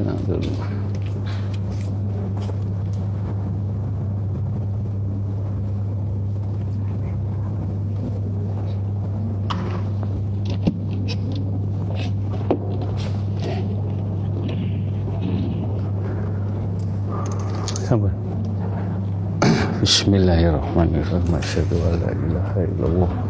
tenang dulu. Sabar. Bismillahirrahmanirrahim. Asyhadu an la ilaha illallah wa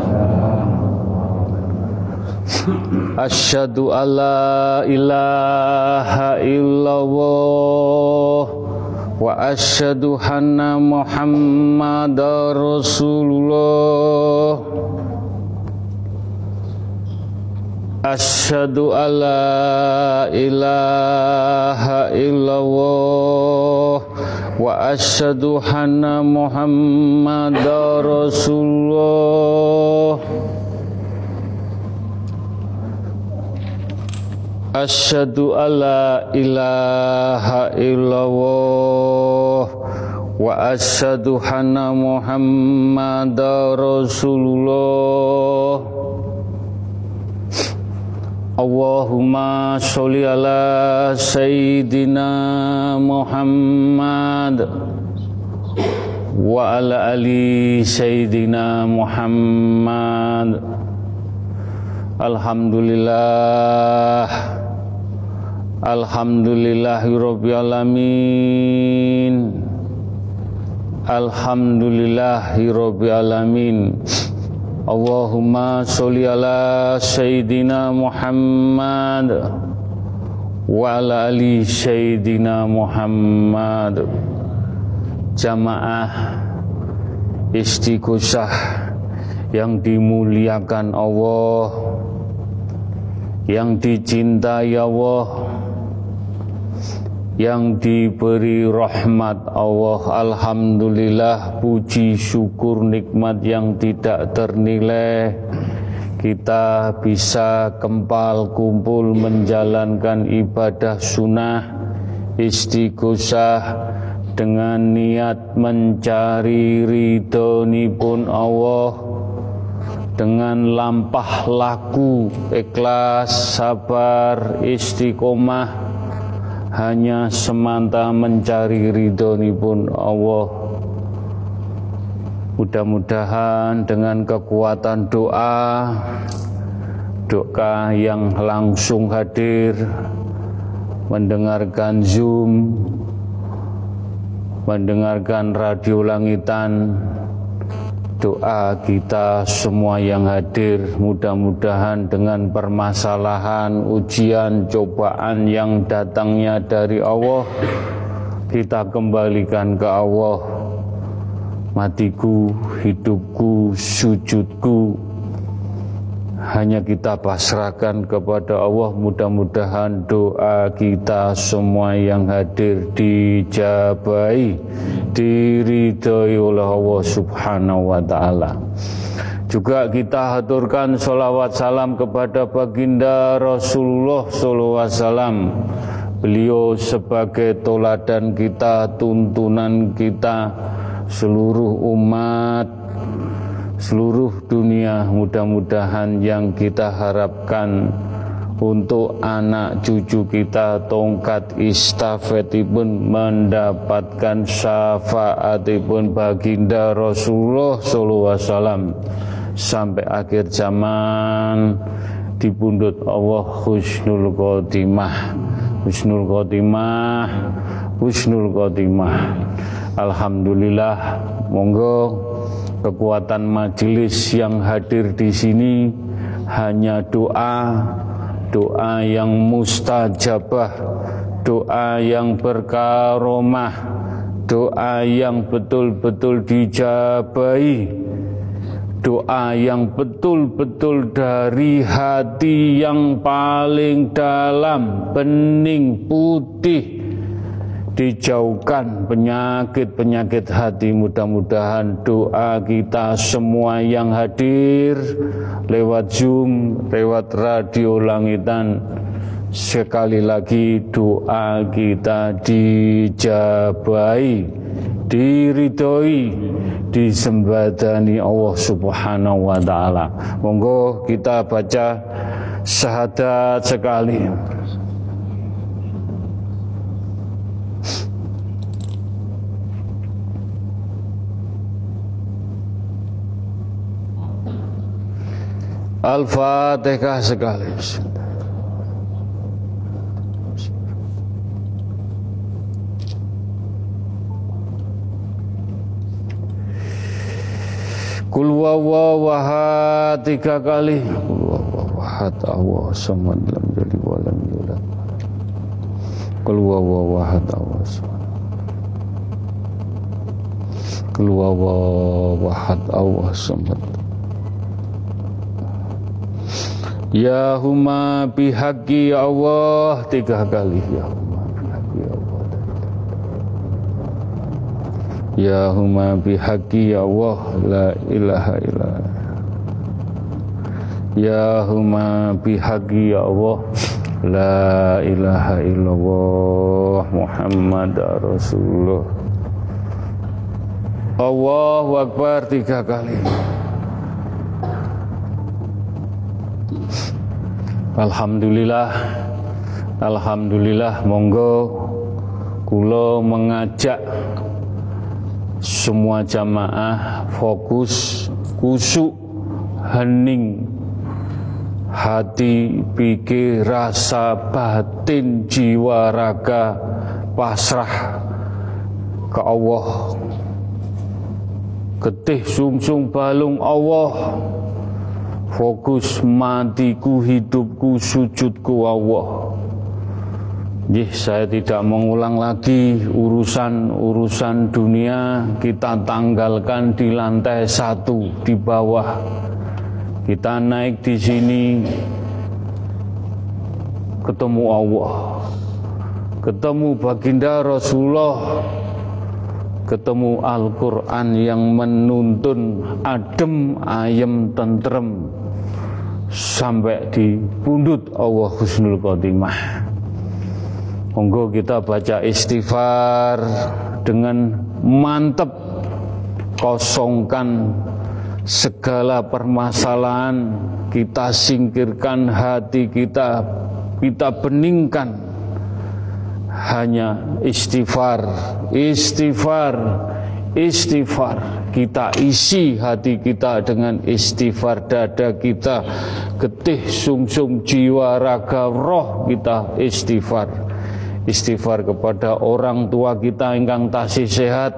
Asyhadu alla ilaha illallah wa asyhadu anna Muhammadar Rasulullah. Asyhadu alla ilaha illallah wa asyhadu anna Muhammadar Rasulullah. Asyhadu alla ilaha illallah wa asyhadu anna Muhammadar Rasulullah. Allahumma sholli ala sayyidina Muhammad wa ala ali sayyidina Muhammad. Alhamdulillah. Alhamdulillahirrabbilalamin Alhamdulillahirrabbilalamin Allahumma sholli ala Sayyidina Muhammad Wa ala ali Sayyidina Muhammad. Jamaah Istiqosah yang dimuliakan Allah yang dicintai Allah yang diberi rahmat Allah Alhamdulillah puji syukur nikmat yang tidak ternilai. Kita bisa kempal kumpul menjalankan ibadah sunnah istighosah dengan niat mencari ridhoni pun Allah dengan lampah laku, ikhlas, sabar, istiqomah hanya semata mencari ridhoni pun Allah. Mudah-mudahan dengan kekuatan doa, doa yang langsung hadir, mendengarkan Zoom, mendengarkan radio langitan, doa kita semua yang hadir mudah-mudahan dengan permasalahan, ujian, cobaan yang datangnya dari Allah kita kembalikan ke Allah. Matiku, hidupku, sujudku hanya kita pasrahkan kepada Allah. Mudah-mudahan doa kita semua yang hadir dijabai diridhoi oleh Allah subhanahu wa ta'ala. Juga kita haturkan sholawat salam kepada baginda Rasulullah sallallahu alaihi wasallam. Beliau sebagai toladan kita tuntunan kita seluruh umat seluruh dunia. Mudah-mudahan yang kita harapkan untuk anak cucu kita tongkat istafetipun mendapatkan syafaatipun baginda Rasulullah sallallahu alaihi wasallam. Sampai akhir zaman dipundut Allah husnul khotimah. Husnul khotimah husnul khotimah. Alhamdulillah monggo kekuatan majelis yang hadir di sini hanya doa doa yang mustajabah doa yang berkaromah doa yang betul-betul dijabai doa yang betul-betul dari hati yang paling dalam bening putih dijauhkan penyakit-penyakit hati mudah-mudahan doa kita semua yang hadir lewat Zoom, lewat radio langitan sekali lagi doa kita dijabai diridhoi disembadani Allah Subhanahu wa taala. Monggo kita baca syahadat sekali. Al-Fatihah sekali. Kul wawahad tiga kali. Kul wawahad Allah samad lam jadi walam yulad. Kul wawahad Allah samad. Kul wawahad Allah samad. Ya huma bihaqi Allah. Tiga kali ya huma ya Allah. Ya huma bihaqi Allah. La ilaha illa Ya huma bihaqi Allah. La ilaha illallah Muhammad Rasulullah. Allahu Akbar. Tiga kali Alhamdulillah. Alhamdulillah monggo kula mengajak semua jamaah fokus kusuk hening hati pikir rasa batin jiwa raga pasrah ke Allah. Ketih sungsung balung Allah fokus matiku, hidupku, sujudku Allah. Jih, saya tidak mengulang lagi urusan-urusan dunia. Kita tanggalkan di lantai satu di bawah. Kita naik di sini. Ketemu Allah, ketemu baginda Rasulullah, ketemu Al-Quran yang menuntun adem, ayem, tentrem sampai di pundut Allah Husnul Khotimah. Monggo kita baca istighfar dengan mantep kosongkan segala permasalahan kita singkirkan hati kita kita beningkan hanya istighfar istighfar istighfar. Kita isi hati kita dengan istighfar. Dada kita getih sungsung jiwa raga roh kita istighfar. Istighfar kepada orang tua kita ingkang tasih sehat.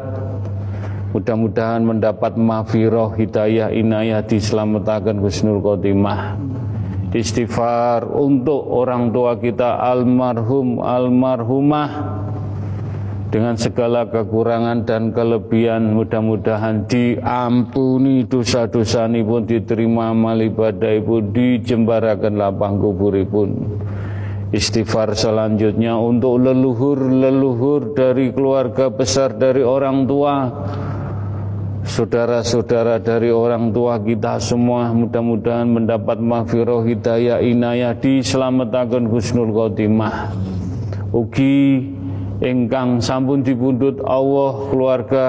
Mudah-mudahan mendapat mafiroh hidayah inayah diselamatkan Husnul Khotimah. Istighfar untuk orang tua kita almarhum almarhumah dengan segala kekurangan dan kelebihan mudah-mudahan diampuni dosa-dosa ini pun diterima amal ibadah pun dijembarakan lapang kubur pun istighfar selanjutnya untuk leluhur-leluhur dari keluarga besar dari orang tua saudara-saudara dari orang tua kita semua mudah-mudahan mendapat mahfirah hidayah inayah diselamatkan husnul khotimah. Ugi ingkang sampun dipundhut Allah keluarga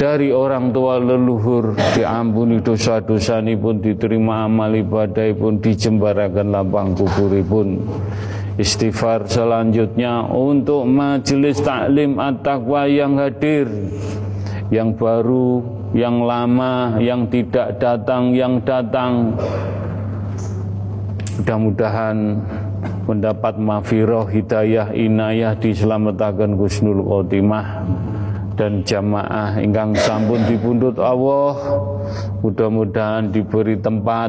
dari orang tua leluhur diampuni dosa-dosa pun diterima amal ibadah pun dijembarakan lapang kuburipun. Istighfar selanjutnya untuk majelis taklim at-taqwa yang hadir yang baru yang lama yang tidak datang yang datang. Mudah-mudahan mendapat mafiroh hidayah inayah diselamatkan Gusnul Khotimah dan jamaah ingkang sampun dipundut Allah. Mudah-mudahan diberi tempat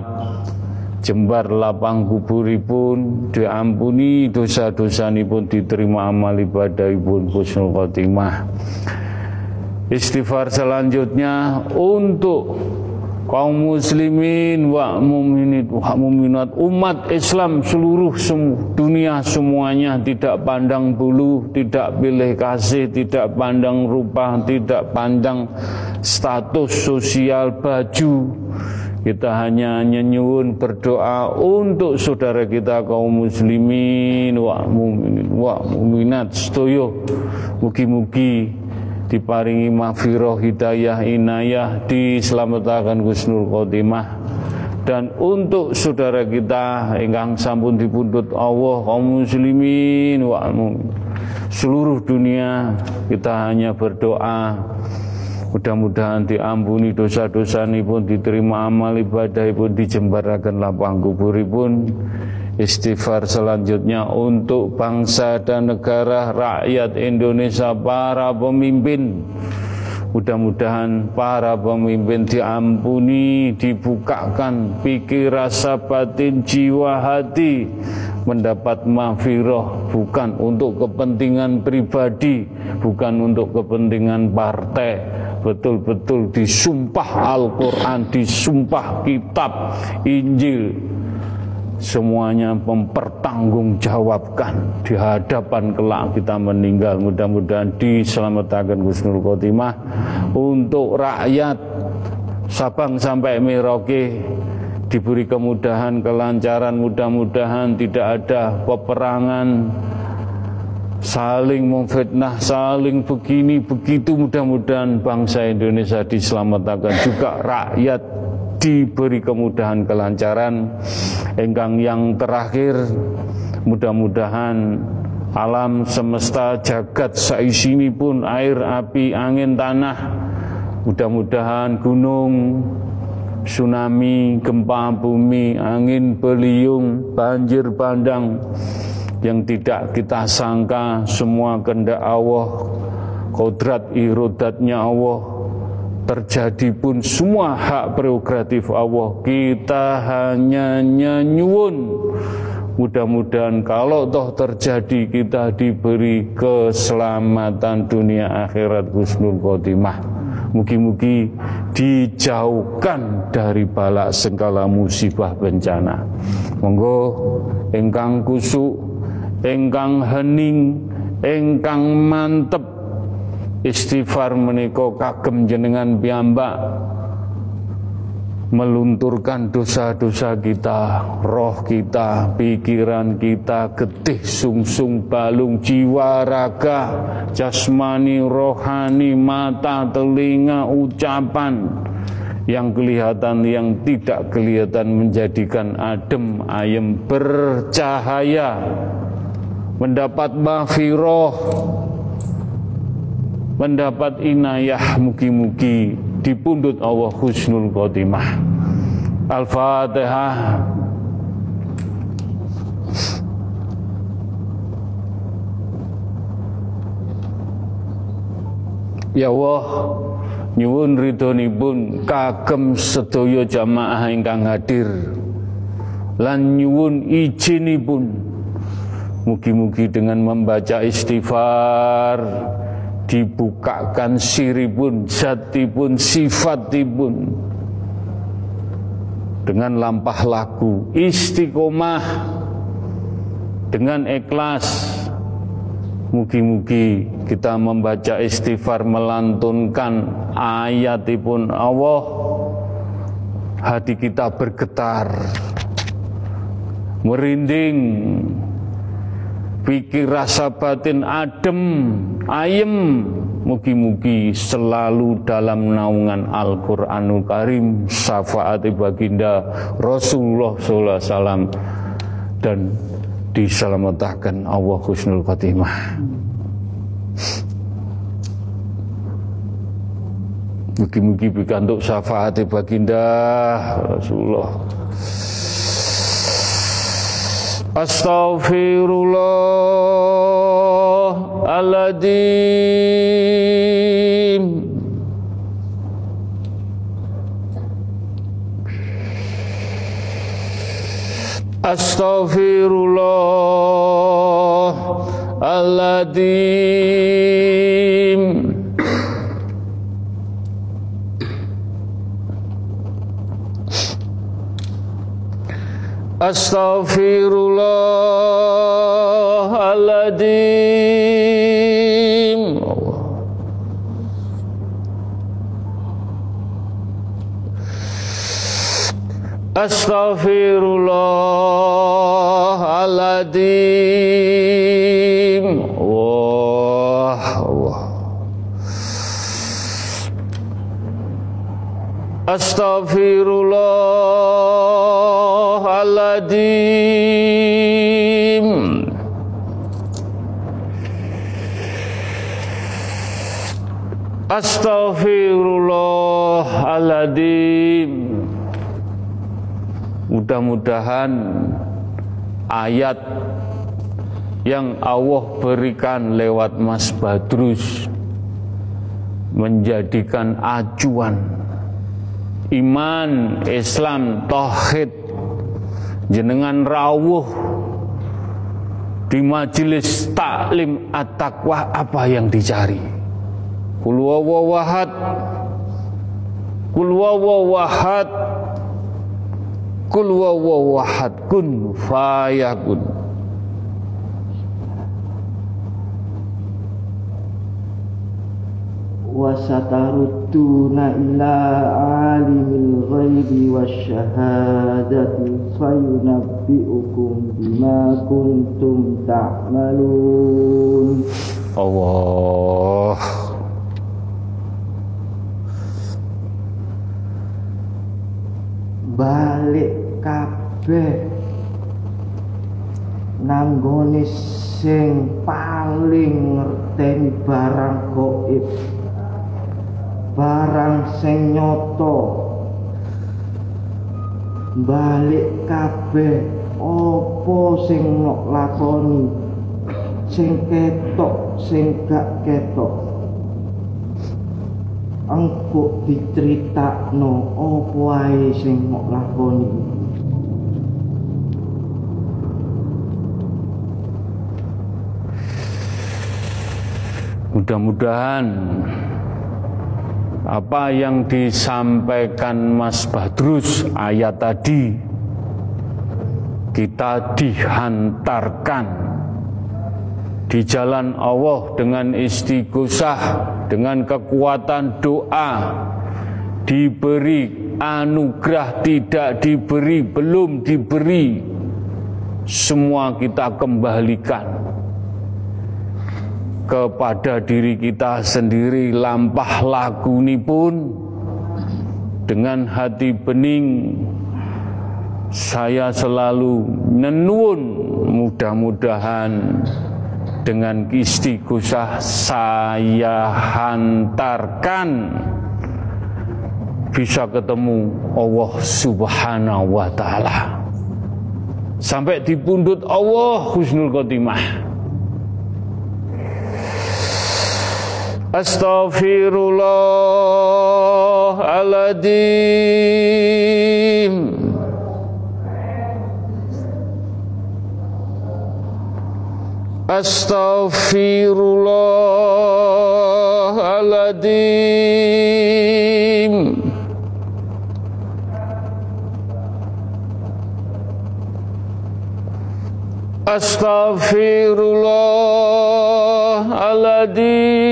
jembar lapang kuburipun diampuni dosa-dosa pun diterima amal ibadah ibun Gusnul Khotimah. Istighfar selanjutnya untuk kaum muslimin wa muminat wa muminat umat Islam seluruh semu, dunia semuanya tidak pandang bulu, tidak pilih kasih, tidak pandang rupa, tidak pandang status sosial baju. Kita hanya nyenyun berdoa untuk saudara kita kaum muslimin wa muminin wa muminat setuju. Mugi-mugi diparingi mafiroh hidayah inayah diselamatkan Gusnul Khotimah. Dan untuk saudara kita ingkang sampun dipundhut Allah kaum muslimin wa seluruh dunia kita hanya berdoa. Mudah-mudahan diampuni dosa-dosa pun diterima amal ibadah pun dijembarakan lapang kuburipun Istighfar selanjutnya untuk bangsa dan negara rakyat Indonesia para pemimpin. Mudah-mudahan para pemimpin diampuni, dibukakan pikir rasa batin jiwa hati. Mendapat mafiroh bukan untuk kepentingan pribadi, bukan untuk kepentingan partai, betul-betul disumpah Al-Quran, disumpah kitab Injil, semuanya mempertanggungjawabkan di hadapan kelak kita meninggal. Mudah-mudahan diselamatkan Gusnul Khotimah. Untuk rakyat Sabang sampai Merauke diberi kemudahan kelancaran. Mudah-mudahan tidak ada peperangan saling memfitnah, saling begini begitu. Mudah-mudahan bangsa Indonesia diselamatkan. Juga rakyat diberi kemudahan kelancaran. Engkang yang terakhir mudah-mudahan alam semesta jagat saisini pun air api angin tanah mudah-mudahan gunung tsunami gempa bumi angin beliung banjir bandang yang tidak kita sangka semua kehendak Allah kodrat irodatnya Allah terjadi pun semua hak prerogatif Allah kita hanya nyanyuun mudah-mudahan kalau toh terjadi kita diberi keselamatan dunia akhirat husnul khotimah. Mugi-mugi dijauhkan dari balak segala musibah bencana. Monggo engkang kusuk engkang hening engkang mantep istighfar menika kagem jenengan piyambak melunturkan dosa-dosa kita, roh kita, pikiran kita, getih, sungsung, balung, jiwa, raga, jasmani, rohani, mata, telinga, ucapan yang kelihatan, yang tidak kelihatan menjadikan adem, ayem, bercahaya, mendapat mafiroh, mendapat inayah mugi-mugi dipundut Allah husnul khotimah. Al-Fatihah. Ya Allah nyuwun ridhonipun kagem sedaya jamaah ingkang hadir. Lan nyuwun izinipun mugi-mugi dengan membaca istighfar dibukakan siripun, jatipun, sifatipun. Dengan lampah laku, istiqomah. Dengan ikhlas. Mugi-mugi kita membaca istighfar melantunkan ayatipun Allah. Hati kita bergetar merinding pikir rasa batin adem, ayem, mugi-mugi selalu dalam naungan Al-Quranul Karim, syafaat baginda Rasulullah SAW dan diselamatkan Allah Husnul Khatimah. Mugi-mugi bikantuk syafaat baginda Rasulullah Astaghfirullahaladzim Astaghfirullahaladzim Astaghfirullahaladzim Astaghfirullahaladzim Allah Allah Astaghfirullahaladzim Astaghfirullahaladzim Mudah-mudahan ayat yang Allah berikan lewat Mas Badrus menjadikan acuan. Iman, Islam, tauhid jenengan rawuh di majelis taklim at-taqwa apa yang dicari Kul wawawahad Kul wawawahad Kul wawawahad kun fayakun. Wasatarutuna ila alimil ghaibi wasyahadati fayunabbi'ukum bima kuntum ta'malun. Allah. Balik kabeh. Nanggone sing paling ngerteni barang goib. Barang sing nyoto. Balik kabeh. Opo sing nok lakoni? Sing ketok sing gak ketok engko diceritakno opo ae sing nok lakoni? Mudah-mudahan apa yang disampaikan Mas Badrus ayat tadi kita dihantarkan di jalan Allah dengan istighosah dengan kekuatan doa diberi anugerah tidak diberi belum diberi semua kita kembalikan kepada diri kita sendiri. Lampah lagu ini pun dengan hati bening saya selalu nenun mudah-mudahan dengan istighosah saya hantarkan. Bisa ketemu Allah Subhanahu wa taala. Sampai di pundut Allah husnul khotimah. Astaghfirullahaladzim Astaghfirullahaladzim Astaghfirullahaladzim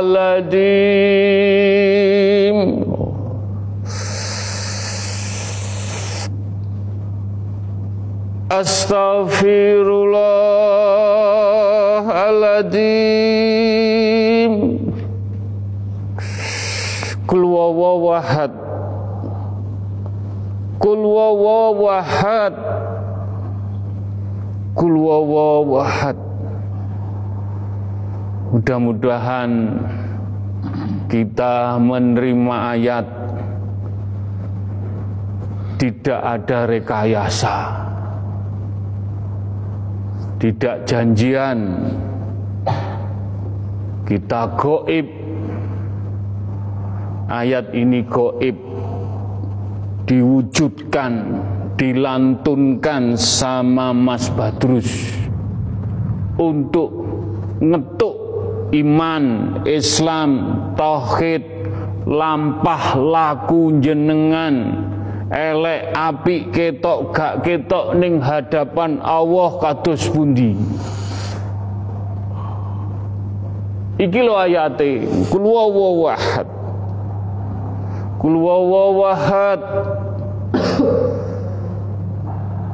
Astaghfirullahaladzim Astaghfirullahaladzim Kul wawahad Kul wawahad Kul wawahad Mudah-mudahan kita menerima ayat. Tidak ada rekayasa. Tidak janjian. Kita goib. Ayat ini goib. Diwujudkan dilantunkan sama Mas Badrus. Untuk ngetuk iman, Islam, tauhid, lampah laku jenengan elek api ketok gak ketok ning hadapan Allah kados pundi? Iki lo ayate kul wawahad kul wawahad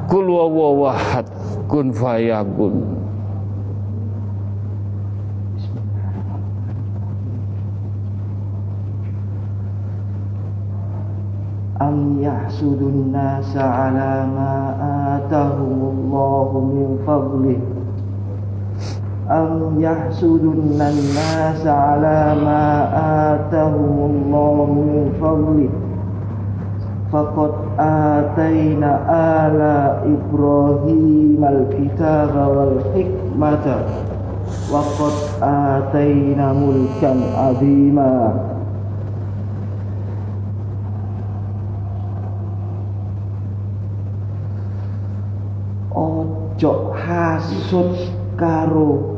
kul wawahad kun fayakun أم يحسد الناس على ما آتاهم الله من فضله أم يحسدن الناس على ما آتاهم الله من فضله فقد آتينا آل إبراهيم الكتاب والحكمة وقد آتينا ملكا عظيما ojo hasud karo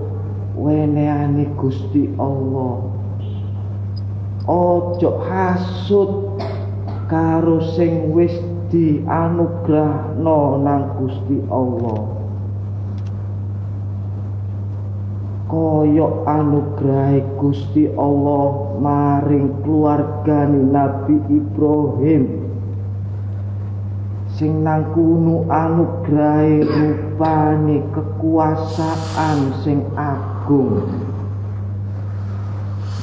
weneane Gusti Allah. Ojo hasud karo sing wis dianugrahno nang Gusti Allah. Koyok anugrahe Gusti Allah maring keluargane Nabi Ibrahim sing nang kuno anugrahe rupane kekuasaan sing agung.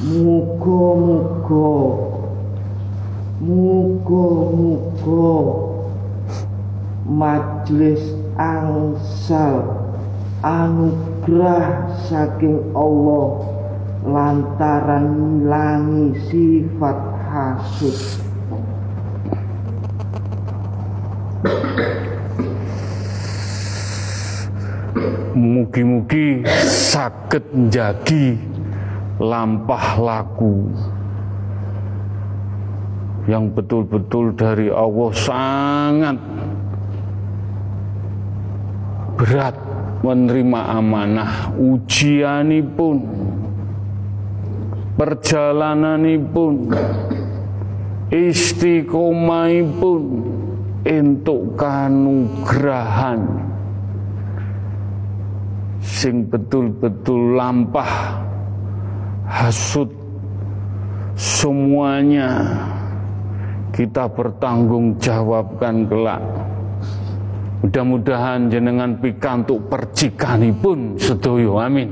Muga-muga. Muga-muga. Majelis angsal anugerah saking Allah lantaran ngilangi sifat hasud Mugi-mugi sakit njagi lampah laku. Yang betul-betul dari Allah sangat berat menerima amanah ujianipun perjalananipun istiqomahipun entuk kanugrahan sing betul-betul lampah hasut semuanya kita bertanggung jawabkan kelak. Mudah-mudahan jenengan pikantuk percikanipun sedoyo amin.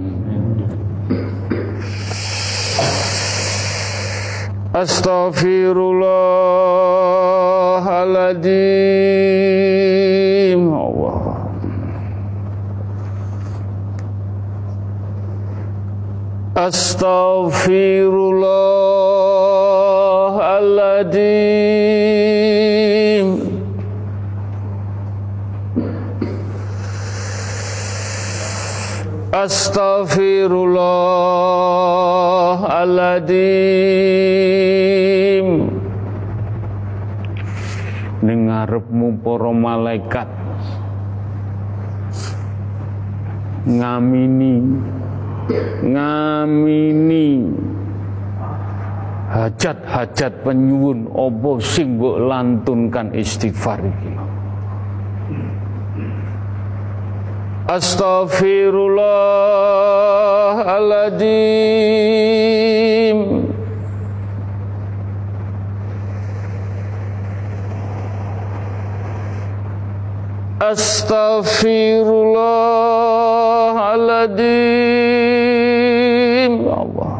Astaghfirullahaladzim Astaghfirullahaladzim Astaghfirullahaladzim Ning ngarepmu para malaikat. Ngamini ngamini. Hajat-hajat penyuwun opo sing mbok lantunkan istighfar iki? Astaghfirullahaladzim. Astaghfirullahaladzim Ya Allah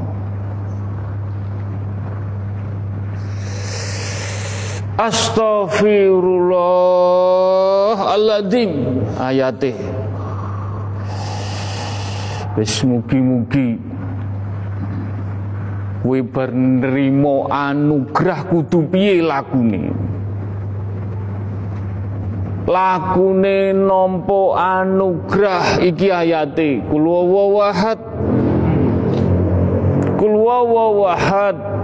Astaghfirullahaladzim ayate wis mugi-mugi kowe bar anugrah kudu piye lakune? Lakune nampa anugrah iki ayate kul wawahad kul wawahad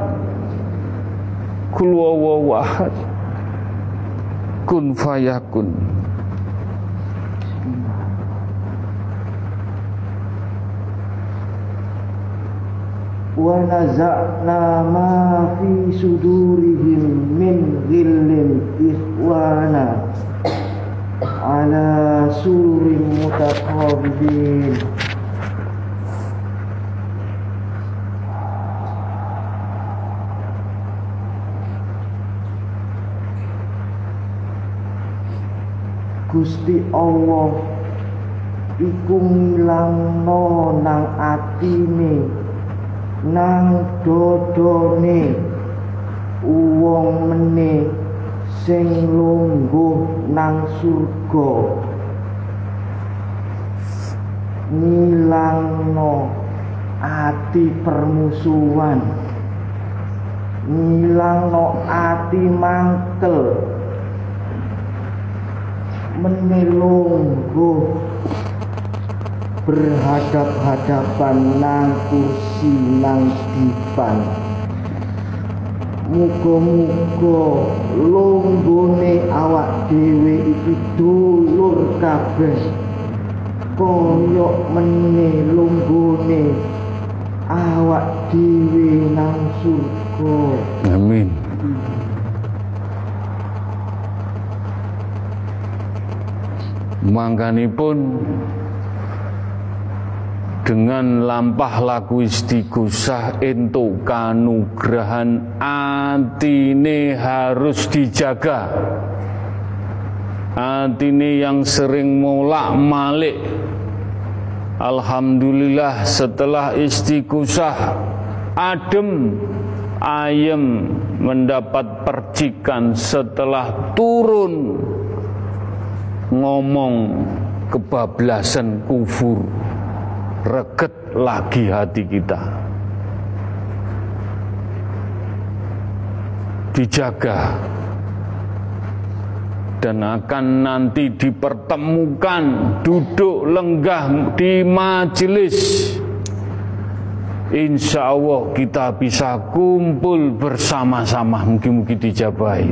Kul wawawahad Kun fayakun. Wa naza'na ma fi sudurihim min ghillin ikhwana Ala sururin mutaqabidin. Gusti Allah iku ngilangno nang atine nang dodone. Wong meneh sing lungguh nang surga. Ngilangno ati permusuhan. Ngilangno ati mangkel menelungguh berhadap-hadapan nang kursi nang dipan. Muga-muga lunggone awak dhewe iki dulur kabeh. Kaya meneh lunggone awak dhewe nang surga. Amin. Mangkanipun dengan lampah laku istighosah entuk kanugrahan atine harus dijaga. Atine yang sering molak malik Alhamdulillah setelah istighosah adem ayem mendapat percikan setelah turun ngomong kebablasan kufur reket lagi hati kita dijaga dan akan nanti dipertemukan duduk lenggah di majelis Insya Allah kita bisa kumpul bersama-sama mungkin-mungkin dijabahi.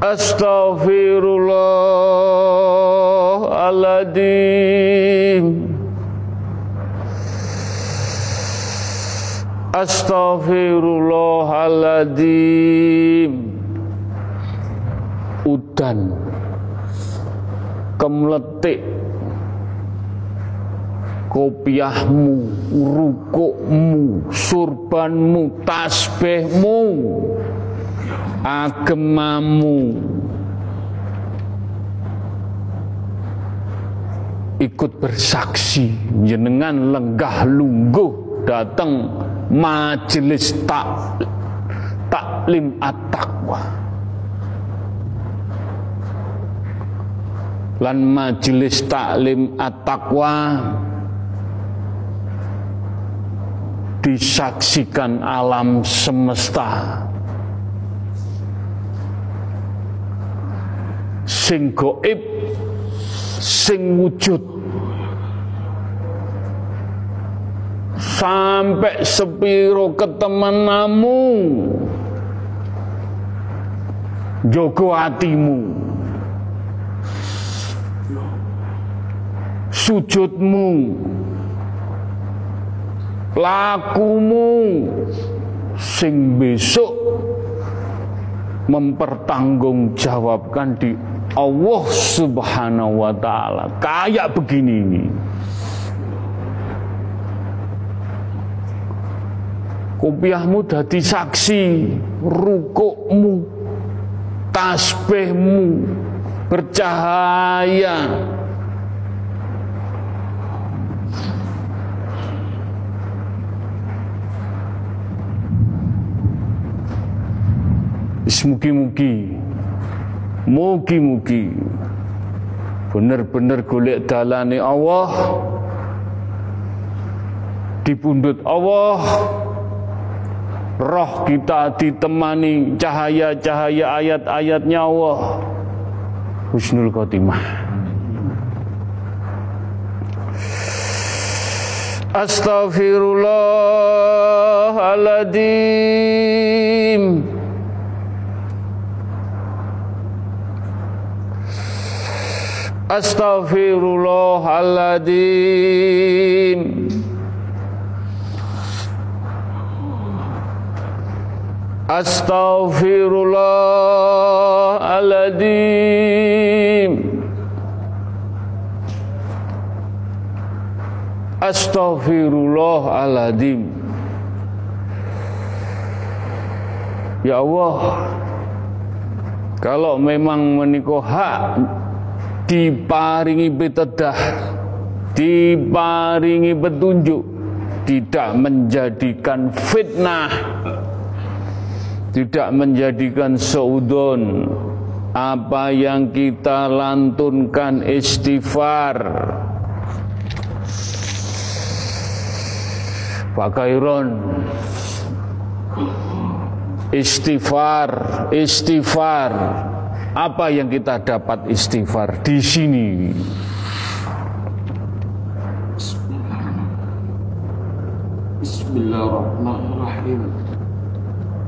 Astaghfirullahaladzim. Astaghfirullahaladzim. Udan. Kemletik. Kopiahmu Rukukmu Surbanmu Tasbihmu agamamu. Ikut bersaksi jenengan lenggah lungguh datang majelis tak taklim at-taqwa. Lan majelis taklim at-taqwa disaksikan alam semesta sing goib sing wujud. Sampai sepiro ketemenamu jogo hatimu. Sujudmu. Lakumu. Sing besok mempertanggungjawabkan di Allah Subhanahu wa taala. Kayak begini ini. Kopiahmu dadi saksi, rukukmu, tasbihmu bercahaya. Mugi-mugi Mugi-mugi bener-bener golek dalane Allah dipundut Allah roh kita ditemani cahaya-cahaya ayat-ayatnya Allah. Husnul khotimah. Astaghfirullahaladzim Astaghfirullahaladzim Astaghfirullahaladzim Astaghfirullahaladzim Ya Allah Kalau memang menikah hak diparingi pitedah, diparingi petunjuk, tidak menjadikan fitnah, tidak menjadikan saudon. Apa yang kita lantunkan istighfar. Pak Kairon istighfar istighfar apa yang kita dapat istighfar di sini? Bismillahirrahmanirrahim.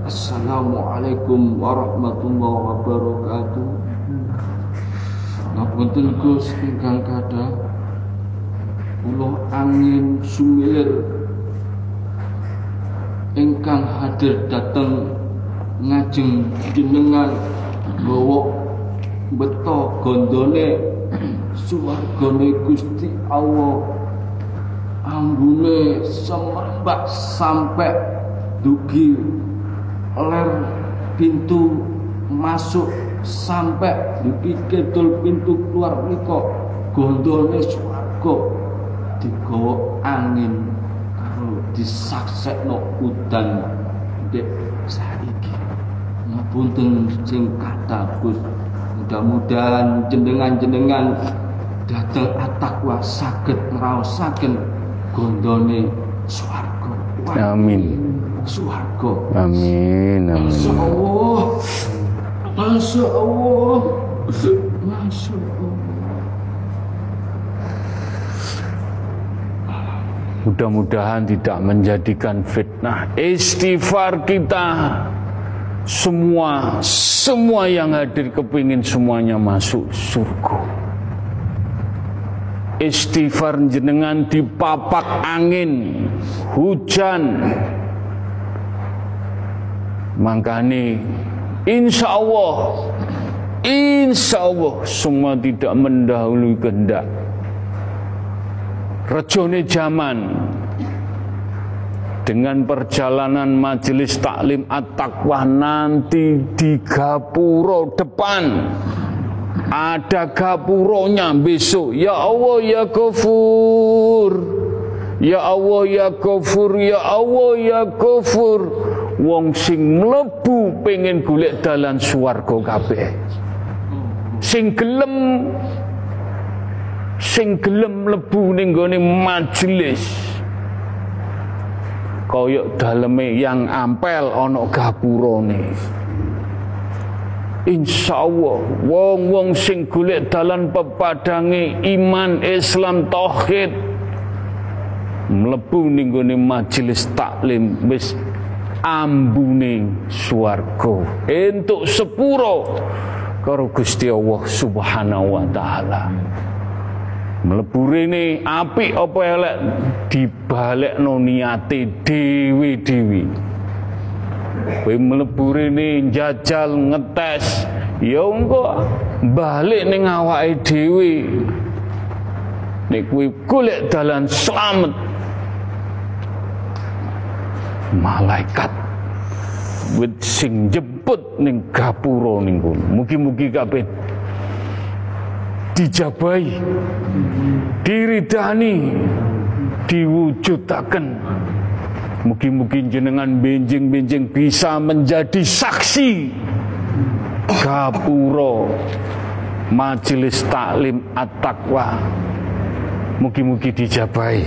Assalamualaikum warahmatullahi wabarakatuh. Ngapunten Gus ingkang kada Ulo angin sumilir ingkang hadir datang ngajeng jenengan gawa beto gondone suwargane Gusti Allah. Ambune semembak sampai dugi ler pintu masuk sampai dugi kidul pintu keluar niko gondone swarga digawa angin karo disaksekno udan dek ngapunten sing kata Gus mudah-mudahan jenengan-jenengan dateng atakwa saged ngraosaken gondone swarga. Amin. Swarga. Amin amin. Masya Allah Masya Allah Masya Allah Mudah-mudahan tidak menjadikan fitnah Istighfar kita Semua Semua yang hadir kepingin semuanya masuk surga. Istighfar jenengan dipapak angin Hujan. Makanya Insya Allah Insya Allah Semua tidak mendahului kehendak. Rejone zaman dengan perjalanan majelis taklim at-taqwa nanti di gapuro depan. Ada gapuronya besok. Ya Allah ya kafur ya Allah ya kafur ya Allah ya kafur wong sing mlebu pengen golek dalan swarga kabeh. Sing gelem sing gelem mlebu ning gone majelis kaya daleme yang ampel ana gapurane. Insyaallah wong-wong sing golek dalan pepadange iman Islam tauhid mlebu ning majelis taklim wis ambune swarga. Entuk sepuro karo Gusti Allah Subhanahu wa taala mlebu rene apik apa elek dibalekno niate dewi-dewi. Kowe mlebu rene njajal ngetes. Ya engko balik ning awake dhewe. Nek kowe golek dalan slamet. Malaikat wit sing jemput ning gapura ning kono. Mugi-mugi kabeh dijabai diridani diwujudaken. Mugi-mugi jenengan benjing-benjing bisa menjadi saksi gapura majelis taklim at-taqwa. Mugi-mugi dijabahi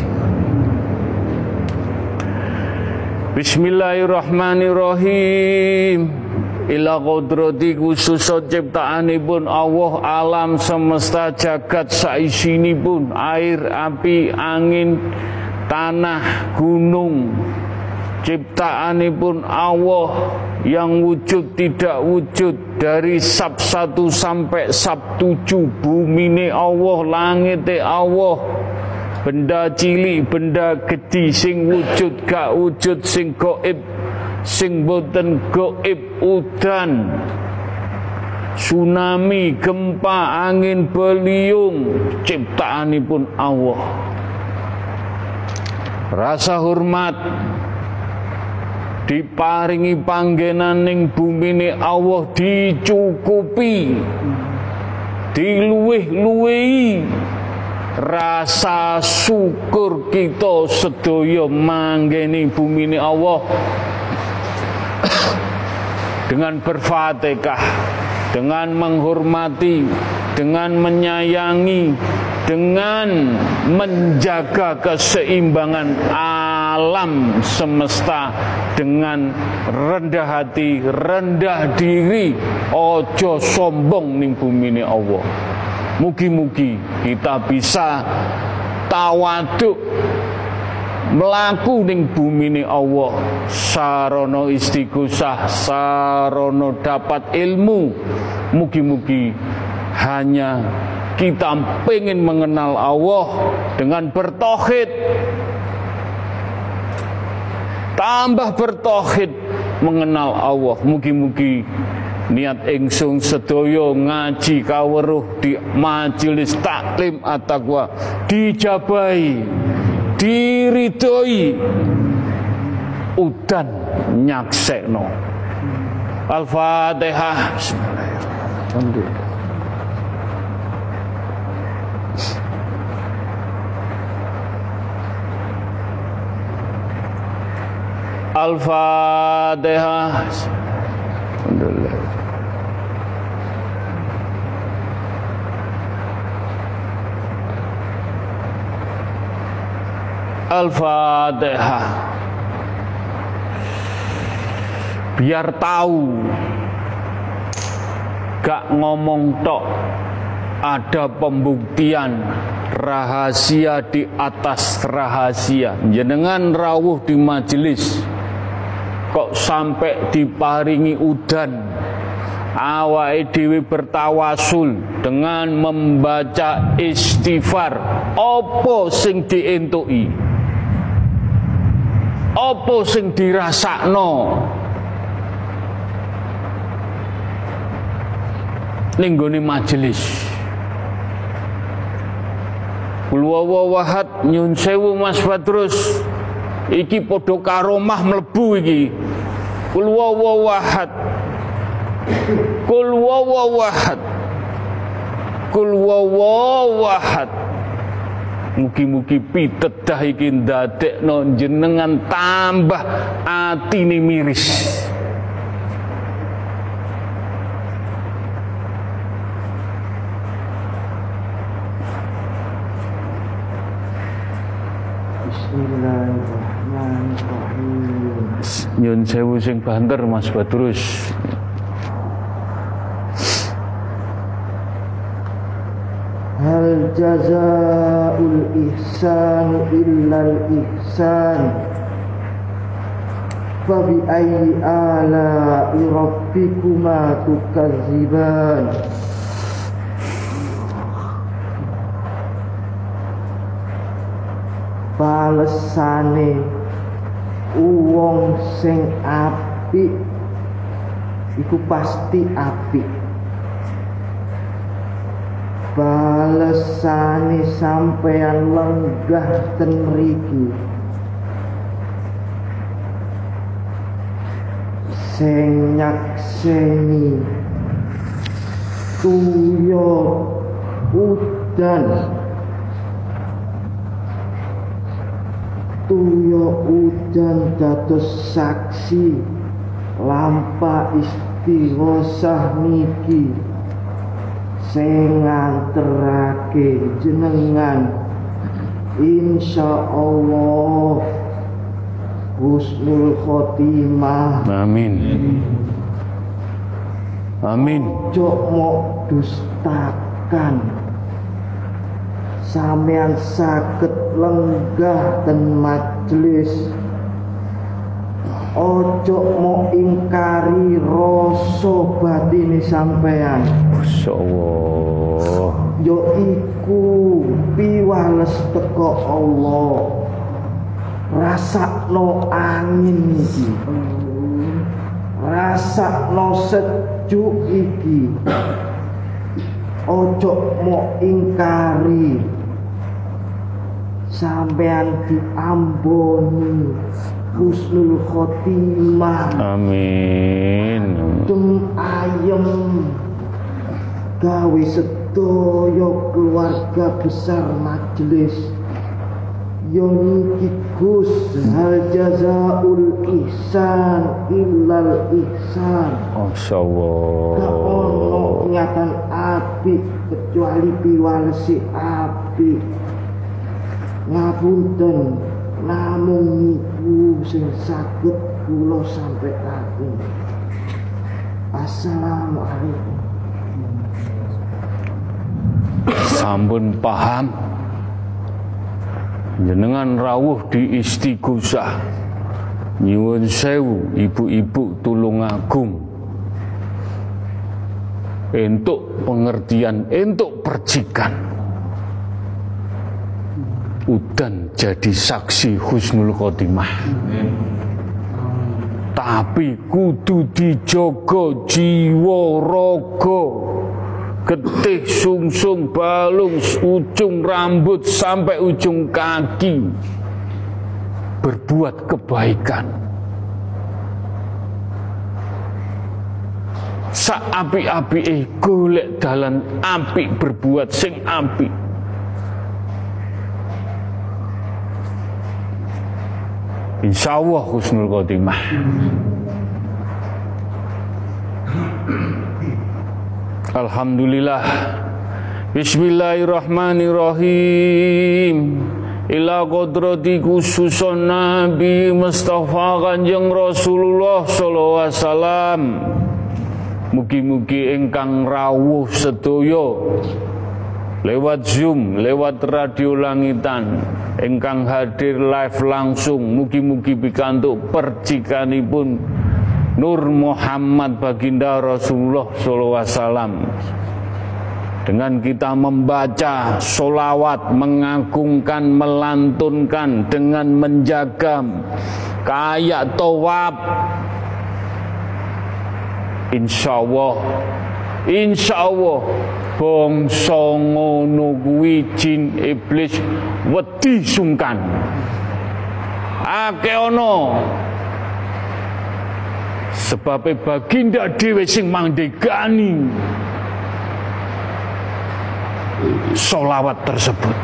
Bismillahirrahmanirrahim ila kodrati khusus ciptaanipun Allah alam semesta jagat saisinipun air api angin tanah gunung. Ciptaanipun Allah yang wujud tidak wujud dari sab satu sampai sab tujuh bumi Allah langit Allah. Benda cilik benda gede sing wujud gak wujud sing goib sing boten goib udan. Tsunami gempa angin beliung. Ciptaanipun Allah. Rasa hormat diparingi panggenan ning bumi Allah dicukupi diluwih-luwihi rasa syukur kita sedaya manggeni bumi Allah dengan berfatihah, dengan menghormati, dengan menyayangi, dengan menjaga keseimbangan alam semesta dengan rendah hati, rendah diri, ojo sombong ning bumi ini Allah. Mugi-mugi kita bisa tawaduk melaku ning bumi ini Allah sarono istighosah sarono dapat ilmu. Mugi-mugi hanya kita pengen mengenal Allah dengan bertohid tambah bertohid mengenal Allah. Mugi-mugi niat ingsun sedaya ngaji kaweruh di majelis taklim at-taqwa dijabai diridhoi. Udan nyaksekno. Al-Fatihah. Bismillahirrahmanirrahim Al-Fatihah. Alhamdulillah Al-Fatihah. Biar tahu. Gak ngomong tok. Ada pembuktian Rahasia di atas rahasia. Jenengan rawuh di majelis. Kok sampai diparingi udan? Awake dhewe bertawasul dengan membaca istighfar. Apa sing dientuki apa sing dirasakno? Ning gone majelis. Kulwawahad nyun sewu Mas Badrus. Iki padha karomah mlebu iki. Kulwawahad Kul wawawahad Kul wawawahad Mugi-mugi pitedah iki ndadekno jenengan tambah atine miris. Bismillahirrahmanirrahim. Nyun sewu sing banter Mas Badrus. Hal jazaul ihsan illal ihsan? Fabi ayyi ala'i rabbikuma tukadziban? Balesane uwong sing apik iku pasti apik balesane sampeyan lenggah ten mriki. Sing nyakseni tuyo udan. Tuyo udan dados saksi lampa istighosah niki sing nganterake jenengan insyaallah husnul khotimah Amin. Amin. ojo mau dustakan sampean saged lenggah ten majelis ojo mau ingkari rasa batine sampean. Masya Allah. yo iku piwales teko Allah. Rasakno angin iki. Rasakno sejuk iki. Ojo mau ingkari. Sampean diamboni husnul khotimah. Amin. Tung ayem. Gawe sedoyo keluarga besar majelis. Yoniki Gus hal jazaul ihsan illal ihsan. Masya Gak ono Allah. ingatan api kecuali piwalesi api. Ngapunten namung niku sing saged kula sampaikan Assalamualaikum Sampun paham. Jenengan rawuh di istighosah. Nyuwun sewu ibu-ibu tulung agung. Untuk pengertian, untuk percikan. Udan jadi saksi husnul khotimah. Tapi kudu dijogo jiwa raga. Getih sungsung balung ujung rambut sampai ujung kaki. Berbuat kebaikan. Sak api-api eh golek dalan api berbuat sing api Insya Allah husnul khotimah. Alhamdulillah. Bismillahirrahmanirrahim. Ila kodrati khususon Nabi Mustafa Kanjeng Rasulullah Sallallahu Alaihi Wasallam. Mugi-mugi ingkang rawuh sedoyo lewat Zoom, lewat radio langitan, ingkang hadir live langsung, mugi-mugi pikantuk percikanipun Nur Muhammad baginda Rasulullah wasallam. Dengan kita membaca solawat, mengagungkan, melantunkan dengan menjaga kayak tawab. Insya Allah, insya Allah, bangsa ngono kuwi jin iblis wedi sungkan. Ake ono sebab baginda dhewe sing mandegani solawat tersebut.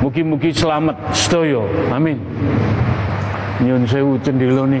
Mugi-mugi selamat sedaya. Amin. Nyun sewu cendelone.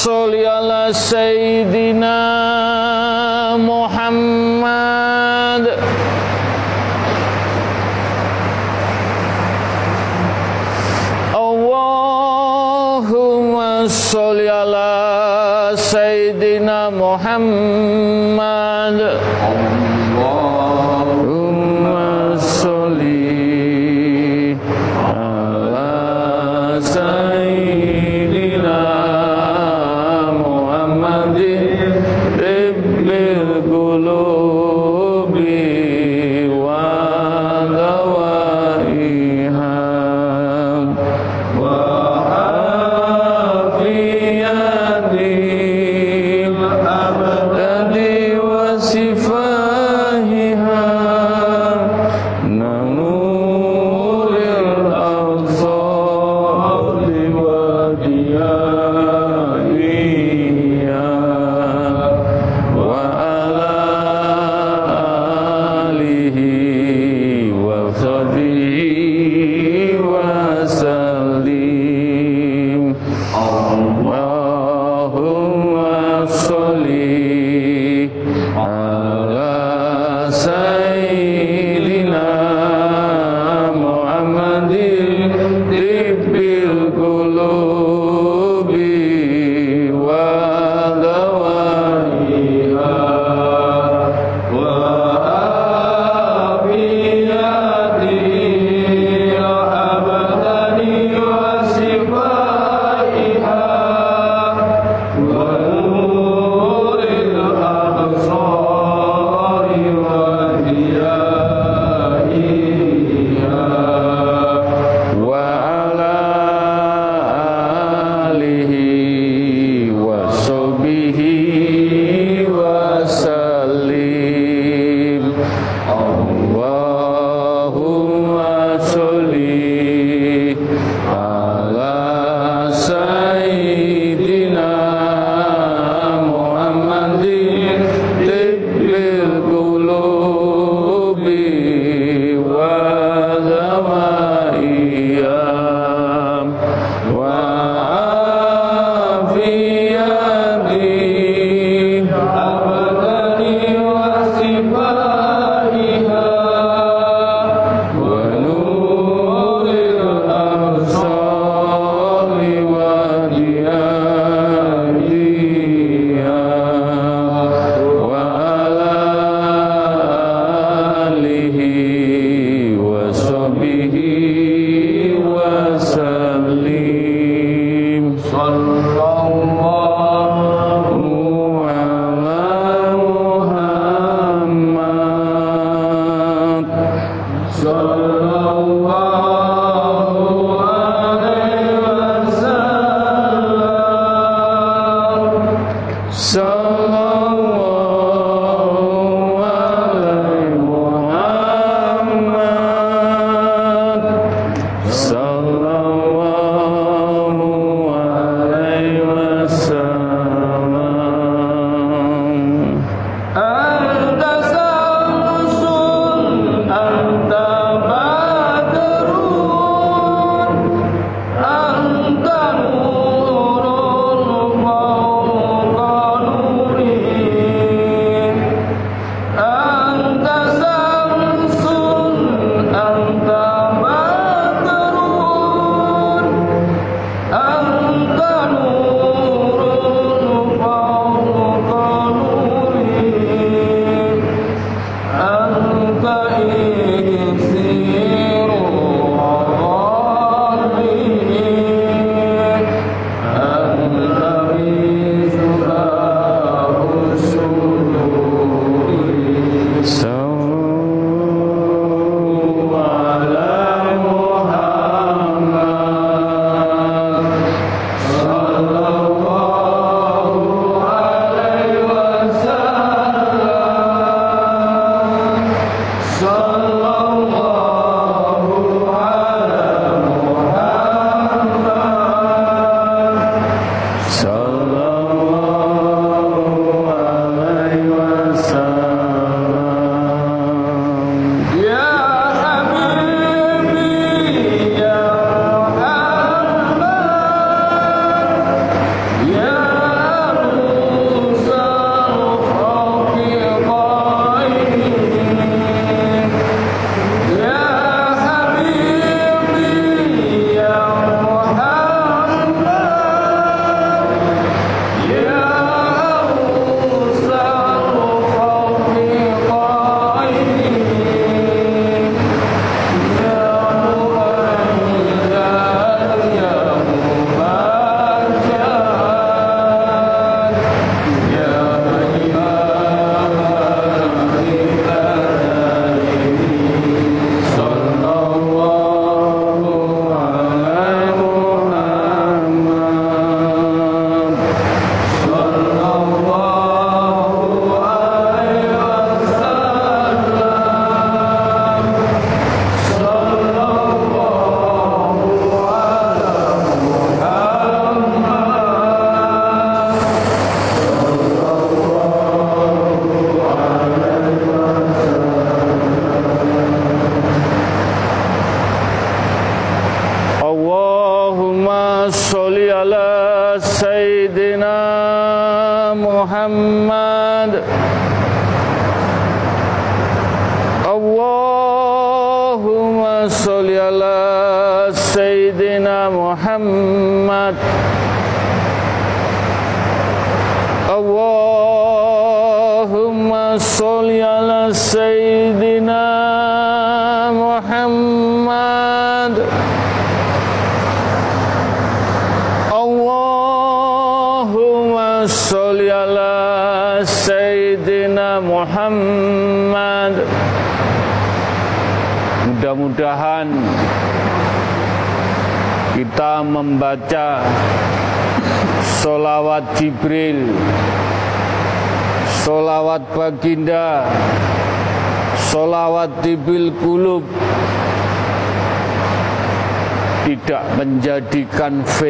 Sholli ala Muhammad Allahumma sholli ala sayyidina